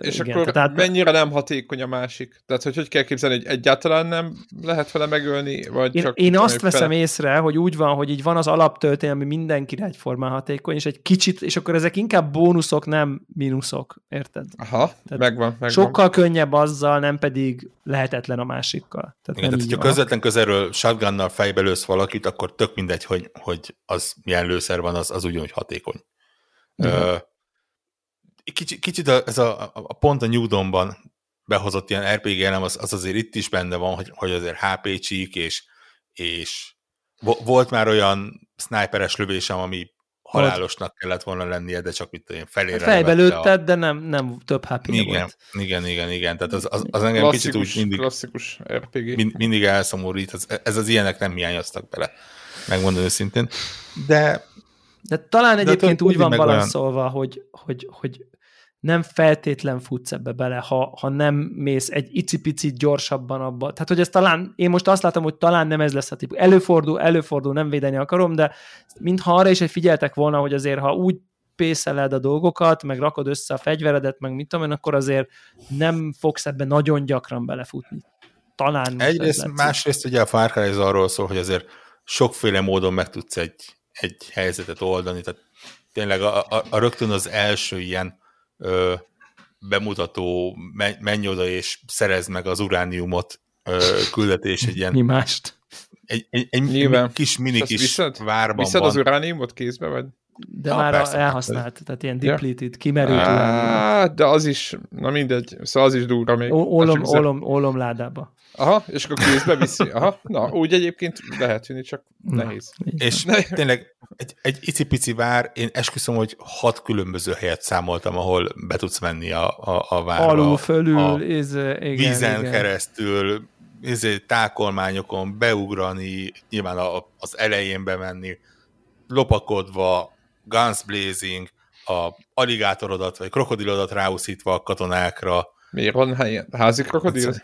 És igen, akkor tehát, mennyire nem hatékony a másik? Tehát, hogy hogy kell képzelni, hogy egyáltalán nem lehet vele megölni? Vagy én, csak én azt veszem fele... észre, hogy úgy van, hogy így van az alaptöltény, ami mindenkire egyformán hatékony, és egy kicsit, és akkor ezek inkább bónuszok, nem mínuszok, érted? Aha, tehát megvan, megvan. Sokkal könnyebb azzal, nem pedig lehetetlen a másikkal. Tehát Igen, tehát, hogyha közvetlen közelről shotgunnal fejbe lősz valakit, akkor tök mindegy, hogy, hogy az milyen lőszer van, az, az ugyanúgy hatékony. Uh-huh. Kicsit, kicsit a, ez a, a pont a New Dawn-ban behozott ilyen RPG elem, az, az azért itt is benne van, hogy, hogy azért HP csík, és, és volt már olyan sniperes lövésem, ami halálosnak kellett volna lennie, de csak mit olyan felére Fejbe lőtted, a... de nem, nem több hp igen, volt. Igen, igen, igen. Tehát az, az, az engem kicsit úgy mindig, klasszikus RPG. Mind, mindig elszomorít. Ez, ez az ilyenek nem hiányoztak bele, megmondom őszintén. De de talán egyébként de úgy van balanszolva, olyan... hogy, hogy, hogy nem feltétlen futsz ebbe bele, ha, ha nem mész egy icipicit gyorsabban abba. Tehát, hogy ez talán, én most azt látom, hogy talán nem ez lesz a típus. Előfordul, előfordul, nem védeni akarom, de mintha arra is egy figyeltek volna, hogy azért, ha úgy pészeled a dolgokat, meg rakod össze a fegyveredet, meg mit tudom én, akkor azért nem fogsz ebbe nagyon gyakran belefutni. Talán. Egyrészt, másrészt ugye a Far Cry arról szól, hogy azért sokféle módon meg tudsz egy egy helyzetet oldani, tehát tényleg a, a, a rögtön az első ilyen ö, bemutató, menj oda és szerezd meg az urániumot ö, küldetés egy ilyen... Mi mást? Egy, egy, egy Nyilván. kis mini kis viszed, várban viszed van. az urániumot kézbe, vagy? De ha, már persze, elhasznált, persze. tehát ilyen depleted, ja. kimerült Á, De az is, na mindegy, szóval az is durva még. Ólom, ólom, ólom ládába. Aha, és akkor kézbe viszi. Aha, na, úgy egyébként lehet vinni, csak nehéz. Na, és ne. tényleg egy, egy icipici vár, én esküszöm, hogy hat különböző helyet számoltam, ahol be tudsz menni a, a, a várba. Alul, fölül, a ez, igen, vízen igen. keresztül, ezért tákolmányokon beugrani, nyilván a, az elején bemenni, lopakodva, guns blazing, a aligátorodat vagy krokodilodat ráúszítva a katonákra. Miért van házi krokodil?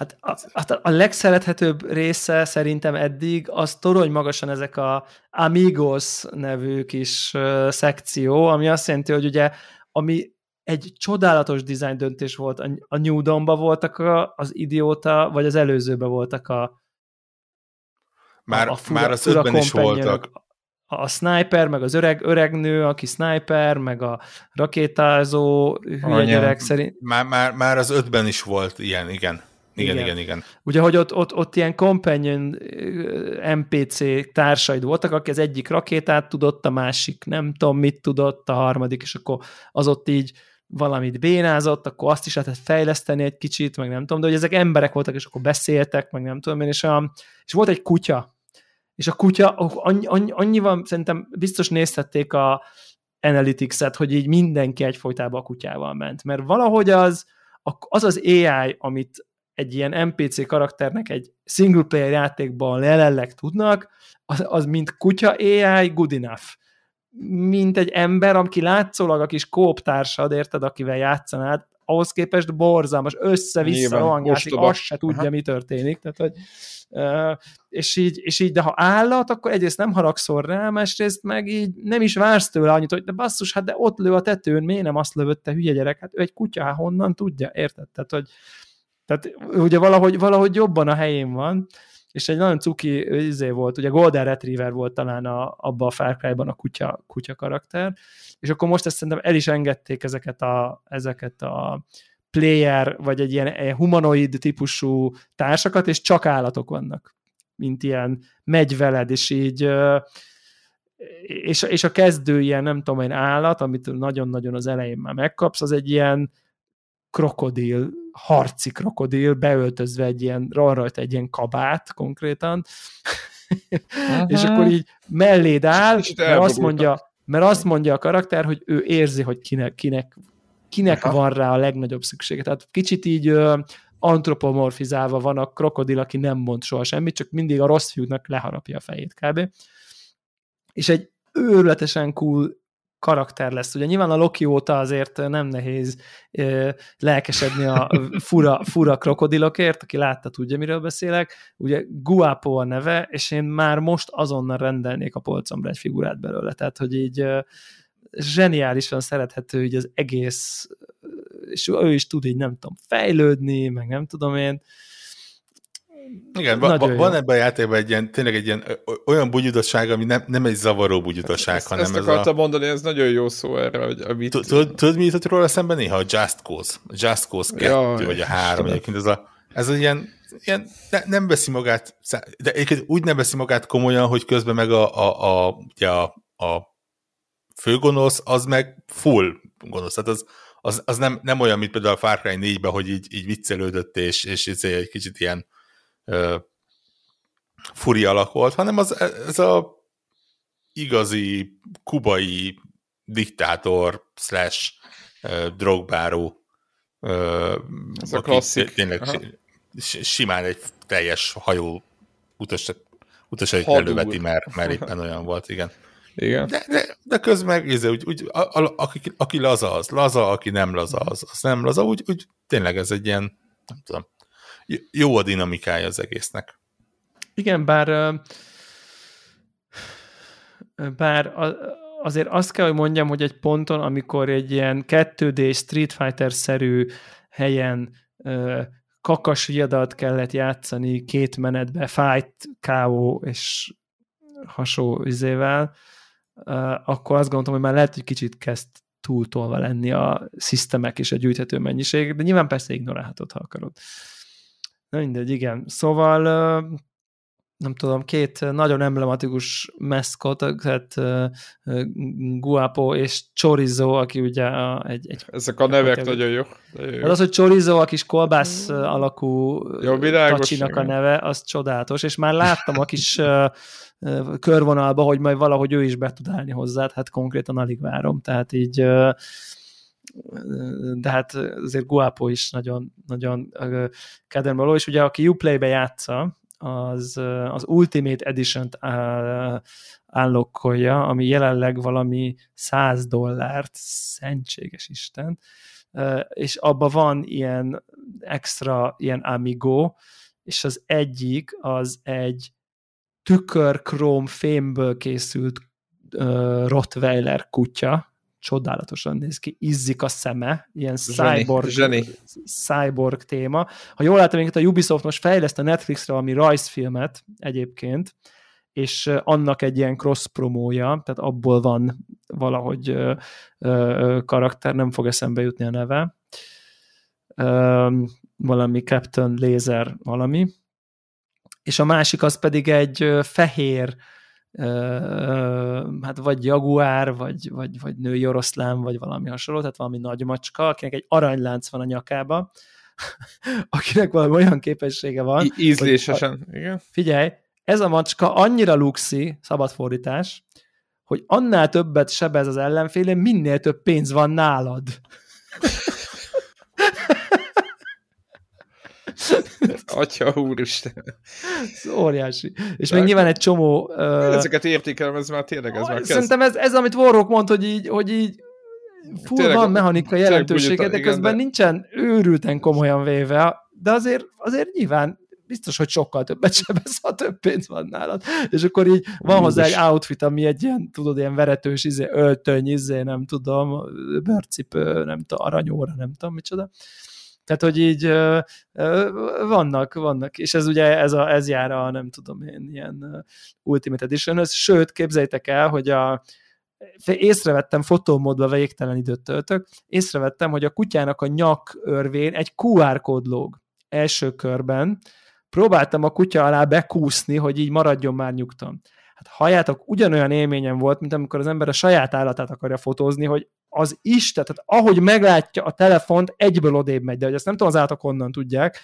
Hát a, hát a legszerethetőbb része szerintem eddig az torony magasan ezek a Amigos nevű kis szekció, ami azt jelenti, hogy ugye ami egy csodálatos design döntés volt. A, New Dawn-ba voltak a, az idióta, vagy az előzőbe voltak a már, a, fura, már az ötben is voltak. A, a sniper, meg az öreg, öreg nő, aki sniper, meg a rakétázó hülye gyerek szerint. Már, már, már az ötben is volt ilyen, igen. Igen, igen, igen. igen. Ugye, hogy ott, ott, ott ilyen companion NPC társaid voltak, aki az egyik rakétát tudott, a másik nem tudom mit tudott, a harmadik, és akkor az ott így valamit bénázott, akkor azt is lehetett fejleszteni egy kicsit, meg nem tudom, de hogy ezek emberek voltak, és akkor beszéltek, meg nem tudom én, és, a, és volt egy kutya, és a kutya, annyi, annyi, annyival szerintem biztos nézhették a Analytics-et, hogy így mindenki egyfolytában a kutyával ment, mert valahogy az, az az AI, amit egy ilyen NPC karakternek egy single player játékban jelenleg tudnak, az, az mint kutya AI good enough. Mint egy ember, aki látszólag a kis kóp társad, érted, akivel játszanád, ahhoz képest borzalmas, össze-vissza rohangászik, azt se tudja, Aha. mi történik. Tehát, hogy, és, így, és így, de ha állat, akkor egyrészt nem haragszol rá, másrészt meg így nem is vársz tőle annyit, hogy de basszus, hát de ott lő a tetőn, miért nem azt lövött, te hülye gyerek, hát ő egy kutya, hát honnan tudja, érted? Tehát, hogy tehát ugye valahogy, valahogy jobban a helyén van, és egy nagyon cuki izé volt, ugye Golden Retriever volt talán a, abban a Far Cry-ban a kutya, kutya karakter, és akkor most ezt szerintem el is engedték ezeket a, ezeket a player, vagy egy ilyen humanoid típusú társakat, és csak állatok vannak, mint ilyen megy veled, és így és, és a kezdő ilyen, nem tudom én, állat, amit nagyon-nagyon az elején már megkapsz, az egy ilyen krokodil, harci krokodil, beöltözve egy ilyen, van rajta egy ilyen kabát konkrétan, és akkor így melléd áll, mert azt mondja, mert azt mondja a karakter, hogy ő érzi, hogy kinek, kinek, kinek van rá a legnagyobb szüksége. Tehát kicsit így ö, antropomorfizálva van a krokodil, aki nem mond soha semmit, csak mindig a rossz fiúknak leharapja a fejét kb. És egy őrületesen cool karakter lesz. Ugye nyilván a Loki óta azért nem nehéz ö, lelkesedni a fura, fura krokodilokért, aki látta, tudja, miről beszélek. Ugye Guapo a neve, és én már most azonnal rendelnék a polcomra egy figurát belőle. Tehát, hogy így ö, zseniálisan szerethető így az egész, és ő is tud így, nem tudom, fejlődni, meg nem tudom én. Igen, va, van ebben a játékban egy ilyen, tényleg egy ilyen olyan bugyudosság, ami nem, nem egy zavaró bugyudosság, ezt, hanem ezt ez akartam a... mondani, ez nagyon jó szó erre, hogy amit... Tudod, mi jutott róla szemben néha? A Just Cause. A Just Cause 2, Jaj, vagy a 3 egyébként. Ez, a, ez a ilyen, ilyen ne, nem veszi magát, de egyébként úgy nem veszi magát komolyan, hogy közben meg a, a, a, ugye a, a főgonosz, az meg full gonosz. Tehát az, az, az nem, nem olyan, mint például a Far Cry 4-ben, hogy így, így viccelődött, és, és egy kicsit ilyen furi alak volt, hanem az, ez a igazi kubai diktátor slash drogbáró ez a klasszik. Tényleg Aha. simán egy teljes hajó utas, utasait előveti, mert, mert éppen olyan volt, igen. Igen. De, de, de közben meg, íze, úgy, úgy, a, a, aki, aki laza, az laza, aki nem laza, az, az nem laza, úgy, úgy tényleg ez egy ilyen, nem tudom, jó a dinamikája az egésznek. Igen, bár bár azért azt kell, hogy mondjam, hogy egy ponton, amikor egy ilyen 2D Street Fighter-szerű helyen kakas viadat kellett játszani két menetbe, fight, KO és hasonló izével, akkor azt gondoltam, hogy már lehet, hogy kicsit kezd túltolva lenni a szisztemek és a gyűjthető mennyiség, de nyilván persze ignorálhatod, ha akarod. Na mindegy, igen. Szóval nem tudom, két nagyon emblematikus meszkot, tehát Guapo és Chorizo, aki ugye a, egy, egy... Ezek a nevek nagyon jó. jó. Az, hogy Chorizo, a kis kolbász alakú jó, tacsinak a neve, az csodálatos, és már láttam a kis körvonalba, hogy majd valahogy ő is be tud állni hozzá, hát konkrétan alig várom, tehát így de hát azért Guapo is nagyon, nagyon kedvemre és ugye aki Uplay-be játsza, az, az Ultimate Edition-t állokkolja, ami jelenleg valami 100 dollárt, szentséges Isten, és abban van ilyen extra, ilyen Amigo, és az egyik az egy tükör fémből készült uh, Rottweiler kutya, csodálatosan néz ki, izzik a szeme, ilyen zseni, cyborg, zseni. cyborg téma. Ha jól látom, a Ubisoft most fejleszt a Netflixre valami rajzfilmet egyébként, és annak egy ilyen cross promója, tehát abból van valahogy ö, ö, karakter, nem fog eszembe jutni a neve. Ö, valami Captain Laser valami. És a másik az pedig egy fehér hát vagy jaguár, vagy, vagy, vagy női oroszlán, vagy valami hasonló, tehát valami nagy macska, akinek egy aranylánc van a nyakába, akinek valami olyan képessége van. I- ízlésesen, hogy, igen. Figyelj, ez a macska annyira luxi, szabadfordítás, hogy annál többet sebez az ellenfélén, minél több pénz van nálad. Atya úristen. Ez óriási. És De még nyilván egy csomó... Uh, ezeket értékelem, ez már tényleg ez már kezd. Szerintem ez, ez, amit Warrock mond, hogy így, hogy így full tényleg, van mechanikai jelentősége, de közben de... nincsen őrülten komolyan véve, de azért, azért nyilván biztos, hogy sokkal többet sebesz, ha több pénz van nálad. És akkor így van hozzá egy outfit, ami egy ilyen, tudod, ilyen veretős izé, öltöny, izé, nem tudom, bőrcipő, nem tudom, aranyóra, nem tudom, micsoda. Tehát, hogy így ö, ö, vannak, vannak, és ez ugye ez, a, ez jár a, nem tudom én, ilyen Ultimate edition sőt, képzeljétek el, hogy a, észrevettem, fotómódba végtelen időt töltök, észrevettem, hogy a kutyának a nyak örvén egy QR kód lóg első körben, próbáltam a kutya alá bekúszni, hogy így maradjon már nyugton. Hát halljátok, ugyanolyan élményem volt, mint amikor az ember a saját állatát akarja fotózni, hogy az is, tehát ahogy meglátja a telefont, egyből odébb megy, de hogy ezt nem tudom, az állatok honnan tudják,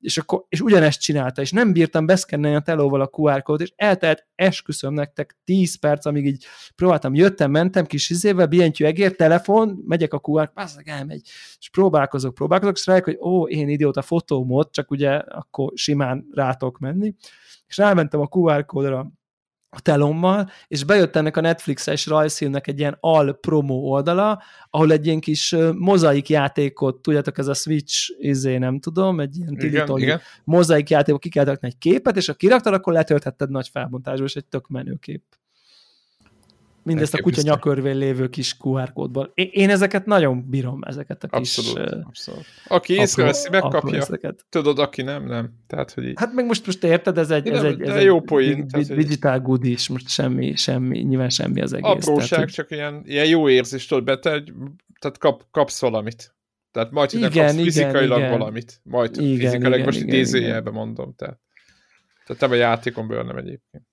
és, akkor, és ugyanezt csinálta, és nem bírtam beszkennelni a telóval a QR kódot, és eltelt, esküszöm nektek 10 perc, amíg így próbáltam, jöttem, mentem kis izével, billentyű egér, telefon, megyek a QR, pászak elmegy, és próbálkozok, próbálkozok, és rájuk, hogy ó, én idióta fotómód, csak ugye akkor simán rátok menni, és rámentem a QR kódra, a telommal, és bejött ennek a Netflixes rajzfilmnek egy ilyen al promo oldala, ahol egy ilyen kis mozaik játékot, tudjátok, ez a Switch, izé, nem tudom, egy ilyen igen, mozaik játékot ki kell egy képet, és ha kiraktad, akkor letölthetted nagy felbontásba, és egy tök menő kép. Mindezt a kutya nyakörvén lévő kis QR kódból. Én ezeket nagyon bírom, ezeket a kis... Abszolút, abszolút. Aki észreveszi, megkapja. Tudod, aki nem, nem. Tehát, hogy így... Hát meg most, most érted, ez egy, ez egy, ez jó poén. Digital good is, most semmi, semmi, nyilván semmi az egész. Apróság, tehát, csak ilyen, ilyen jó érzés, tudod, be, te, tehát kap, kapsz valamit. Tehát majd, hogy igen, kapsz fizikailag igen, valamit. Majd igen, fizikailag, igen, most idézőjelben mondom. Tehát, tehát nem a játékon belül nem egyébként.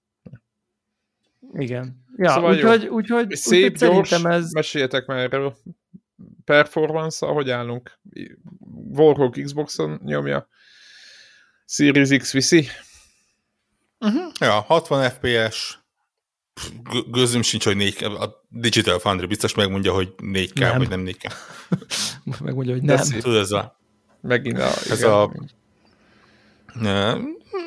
Igen. Ja, szóval úgyhogy, úgyhogy, Szép, úgyhogy gyors, ez... meséljetek már erről. Performance, ahogy állunk. Warhawk Xboxon nyomja. Series X viszi. Uh-huh. Ja, 60 FPS. Gőzöm sincs, hogy 4 A Digital Foundry biztos megmondja, hogy 4K, nem. vagy nem 4K. megmondja, hogy nem. Tudod, ez a... Megint a... Ez igen. a...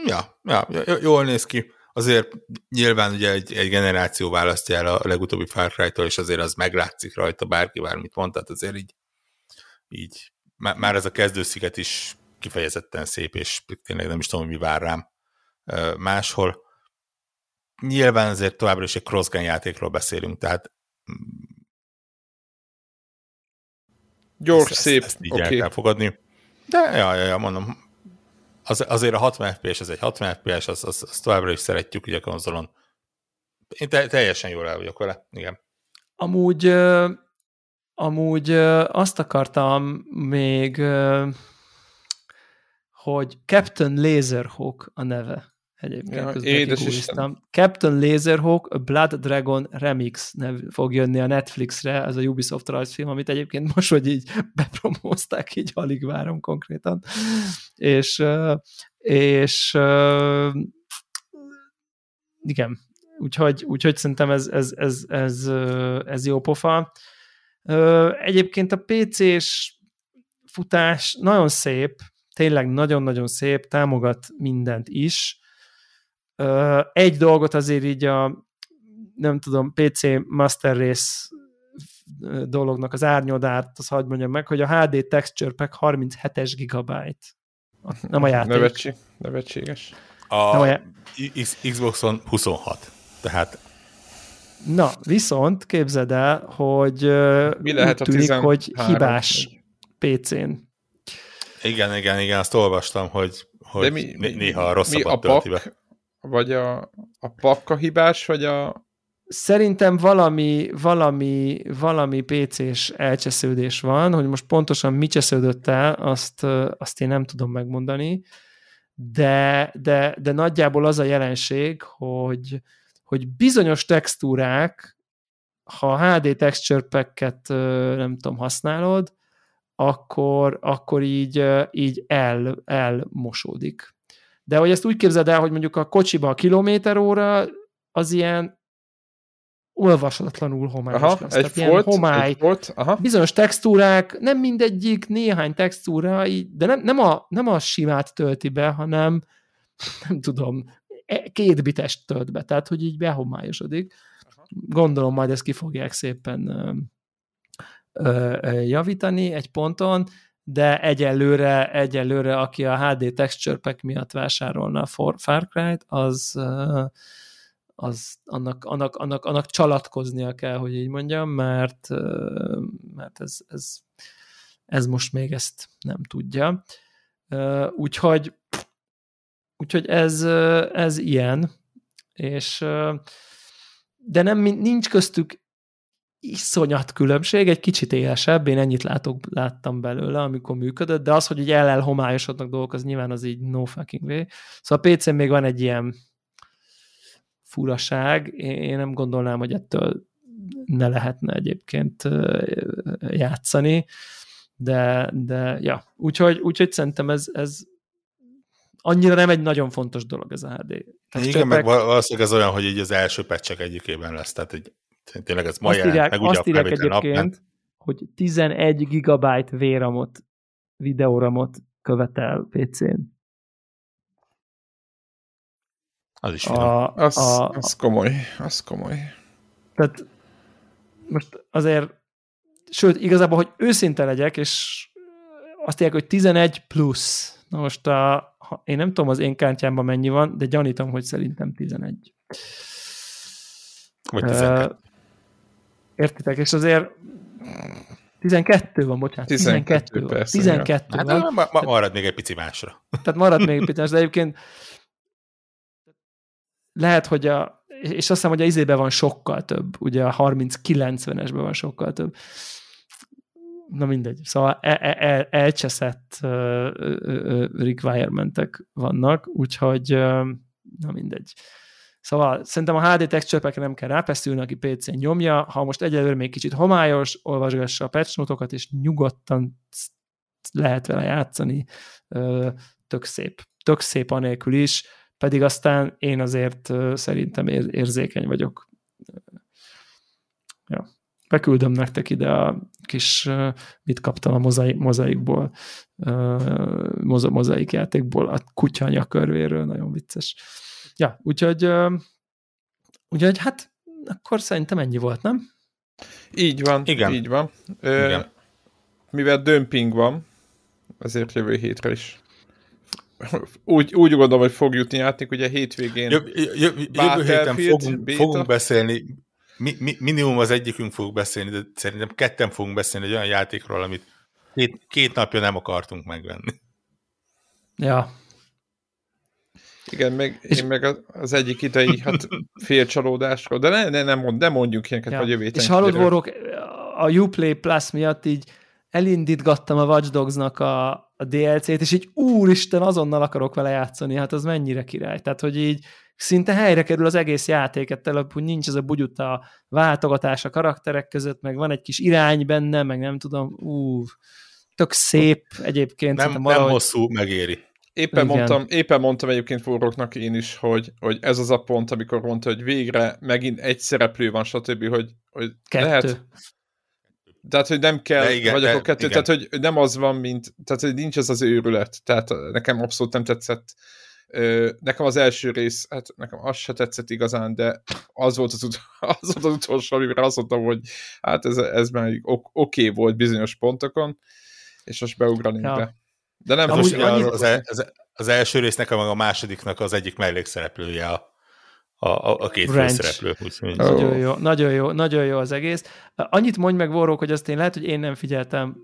Ja, ja, jól néz ki azért nyilván ugye egy, egy generáció választja el a legutóbbi Far Cry-tól, és azért az meglátszik rajta, bárki bármit mond, tehát azért így, így már ez a kezdősziget is kifejezetten szép, és tényleg nem is tudom, mi vár rám máshol. Nyilván azért továbbra is egy crossgun játékról beszélünk, tehát gyors, ezt, szép, ezt, ezt így okay. el kell fogadni. De, ja, ja, ja, mondom, az, azért a 60 FPS, ez egy 60 FPS, azt az, az továbbra is szeretjük ugye a konzolon. Én te, teljesen jól el vagyok vele, igen. Amúgy, amúgy azt akartam még, hogy Captain Laserhawk a neve. Egyébként ja, közben Captain Laserhawk a Blood Dragon Remix nev fog jönni a Netflixre, ez a Ubisoft rajzfilm, amit egyébként most, hogy így bepromózták, így alig várom konkrétan. És, és igen, úgyhogy, úgyhogy szerintem ez, ez, ez, ez, ez jó pofa. Egyébként a PC-s futás nagyon szép, tényleg nagyon-nagyon szép, támogat mindent is, egy dolgot azért így a nem tudom, PC Master Race dolognak az árnyodárt, az hagyd mondjam meg, hogy a HD Texture Pack 37-es gigabyte. Nem a játék. Nevetség, nevetséges. A, nem a já... Xboxon 26. Tehát Na, viszont képzeld el, hogy Mi lehet tűnik, 13, hogy hibás PC-n. Igen, igen, igen, azt olvastam, hogy, hogy mi, néha rosszabbat mi a tölti be. Vagy a, a pakka hibás, vagy a... Szerintem valami, valami, valami PC-s elcsesződés van, hogy most pontosan mi csesződött el, azt, azt én nem tudom megmondani, de, de, de nagyjából az a jelenség, hogy, hogy bizonyos textúrák, ha HD texture packet nem tudom, használod, akkor, akkor így, így el, elmosódik. De hogy ezt úgy képzeld el, hogy mondjuk a kocsiba a kilométer óra az ilyen olvasatlanul homályos aha, lesz. Egy Tehát volt, homály, egy volt, aha. bizonyos textúrák, nem mindegyik, néhány textúra, de nem, nem, a, nem a simát tölti be, hanem nem tudom, e, két bites tölt be, tehát hogy így behomályosodik. Aha. Gondolom majd ezt ki fogják szépen ö, javítani egy ponton, de egyelőre, egyelőre aki a HD texture pack miatt vásárolna a Far Cry-t, az, az annak, annak, annak, annak csalatkoznia kell, hogy így mondjam, mert, mert ez, ez, ez most még ezt nem tudja. Úgyhogy, úgyhogy ez, ez ilyen, és de nem, nincs köztük iszonyat különbség, egy kicsit élesebb, én ennyit látok, láttam belőle, amikor működött, de az, hogy így el homályosodnak dolgok, az nyilván az így no fucking way. Szóval a PC-n még van egy ilyen furaság, én nem gondolnám, hogy ettől ne lehetne egyébként játszani, de, de ja, úgyhogy, úgyhogy szerintem ez, ez annyira nem egy nagyon fontos dolog ez a HD. Tehát Igen, meg valószínűleg ez olyan, hogy így az első pecsek egyikében lesz, tehát hogy tényleg ez ma azt jelent, írják, meg azt írják egyébként, nap, hogy 11 gigabyte véramot, videóramot követel PC-n. Az is a, az, a, az komoly, az komoly. Tehát most azért, sőt, igazából, hogy őszinte legyek, és azt írják, hogy 11 plusz. Na most a, én nem tudom az én kártyámban mennyi van, de gyanítom, hogy szerintem 11. Vagy 12. Értitek? És azért 12 van, bocsánat. 12, 12 van. Persze, 12 ja. van. Hát, ma, ma, marad még egy pici másra. Tehát marad még egy pici másra, de egyébként lehet, hogy a, és azt hiszem, hogy a izében van sokkal több, ugye a 30-90-esben van sokkal több. Na mindegy. Szóval el, el, e, elcseszett uh, uh, requirementek vannak, úgyhogy uh, na mindegy. Szóval szerintem a HD texture nem kell rápeszülni, aki PC-n nyomja. Ha most egyelőre még kicsit homályos, olvasgassa a patch notokat, és nyugodtan lehet vele játszani. Tök szép. Tök szép anélkül is pedig aztán én azért szerintem érzékeny vagyok. Ja. Beküldöm nektek ide a kis, mit kaptam a mozaik, mozaikból, moza, mozaik játékból, a kutya nyakörvéről, nagyon vicces. Ja, úgyhogy, úgyhogy hát akkor szerintem ennyi volt, nem? Így van, Igen. így van. Igen. Mivel dömping van, ezért jövő hétre is úgy, úgy gondolom, hogy fog jutni játék, ugye hétvégén jö, jö, jövő héten fogunk, fogunk beszélni, mi, mi, minimum az egyikünk fog beszélni, de szerintem ketten fogunk beszélni egy olyan játékról, amit két, két napja nem akartunk megvenni. Ja. Igen, meg, és... én meg az egyik idei hát félcsalódásról, de ne, ne, nem, mond, nem mondjuk ilyeneket, ja. vagy jövő És hallod, Vorok, a Uplay Plus miatt így elindítgattam a Watch Dogs-nak a, a DLC-t, és így úristen, azonnal akarok vele játszani, hát az mennyire király. Tehát, hogy így szinte helyre kerül az egész játék, ettől, hogy nincs ez a bugyuta váltogatás a karakterek között, meg van egy kis irány benne, meg nem tudom, ú, tök szép egyébként. Nem, valahogy... nem hosszú, megéri. Éppen mondtam, éppen mondtam egyébként forróknak én is, hogy, hogy ez az a pont, amikor mondta, hogy végre megint egy szereplő van, stb., hogy, hogy Kettő. lehet, tehát, hogy nem kell, igen, vagy akkor kettő, igen. tehát, hogy nem az van, mint, tehát, hogy nincs ez az őrület, tehát nekem abszolút nem tetszett. Nekem az első rész, hát nekem az se tetszett igazán, de az volt az, ut- az, volt az utolsó, amivel azt mondtam, hogy hát ez, ez már ok- oké okay volt bizonyos pontokon, és most beugranék ja. be. De nem most annyit... az, az, az első résznek, meg a másodiknak az egyik mellékszereplője a a, a, a két főszereplő. Nagyon jó, nagyon jó, nagyon jó az egész. Annyit mondj meg, Vorrók, hogy azt én lehet, hogy én nem figyeltem,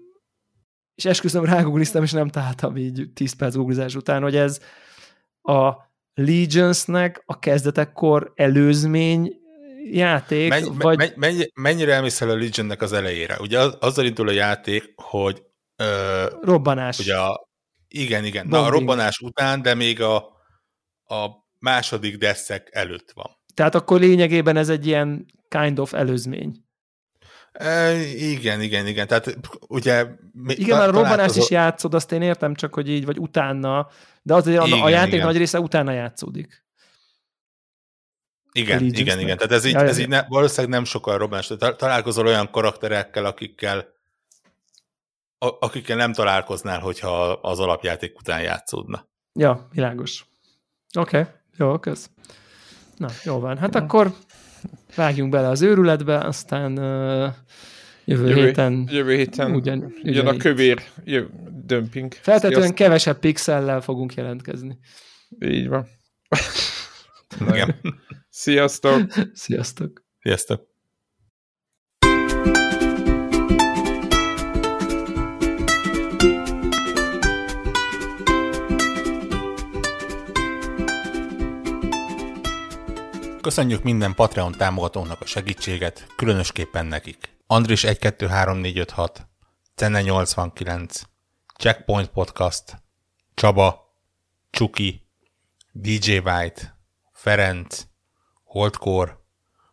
és esküszöm rágoogliztam, és nem találtam így 10 perc googlizás után, hogy ez a Legionsnek a kezdetekkor előzmény játék, menny, vagy... Menny, mennyire elmész el a Legionnek az elejére? Ugye az, azzal indul a játék, hogy ö, robbanás. Ugye a, igen, igen. Na, a robbanás után, de még a, a második deszek előtt van. Tehát akkor lényegében ez egy ilyen kind of előzmény. E, igen, igen, igen. Tehát ugye... Igen, már a robbanást is játszod, azt én értem csak, hogy így, vagy utána, de azért igen, a, a játék igen. nagy része utána játszódik. Igen, igen, igen. Tehát ez így, ja, ez így ne, valószínűleg nem sokkal robbanás. Találkozol olyan karakterekkel, akikkel akikkel nem találkoznál, hogyha az alapjáték után játszódna. Ja, világos. Oké. Okay. Jó, kösz. Na, jó van. Hát ja. akkor vágjunk bele az őrületbe, aztán uh, Jövő, Jövő, héten jövő héten ugyan, ugyan, ugyan a kövér jö, dömping. Feltetően kevesebb pixellel fogunk jelentkezni. Így van. Igen. Sziasztok! Sziasztok! Sziasztok! Köszönjük minden Patreon támogatónak a segítséget, különösképpen nekik. Andris 123456, Cenne 89, Checkpoint Podcast, Csaba, Csuki, DJ White, Ferenc, Holdcore,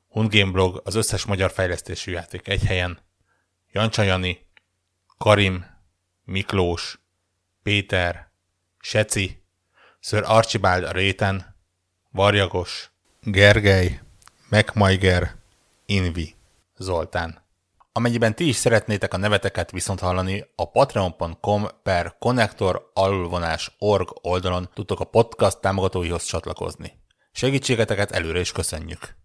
Hundgame Blog, az összes magyar fejlesztésű játék egy helyen, Jancsa Karim, Miklós, Péter, Seci, Sir Archibald a réten, Varjagos, Gergely, Megmajger, Invi, Zoltán. Amennyiben ti is szeretnétek a neveteket viszont hallani, a patreon.com per connector alulvonás org oldalon tudtok a podcast támogatóihoz csatlakozni. Segítségeteket előre is köszönjük!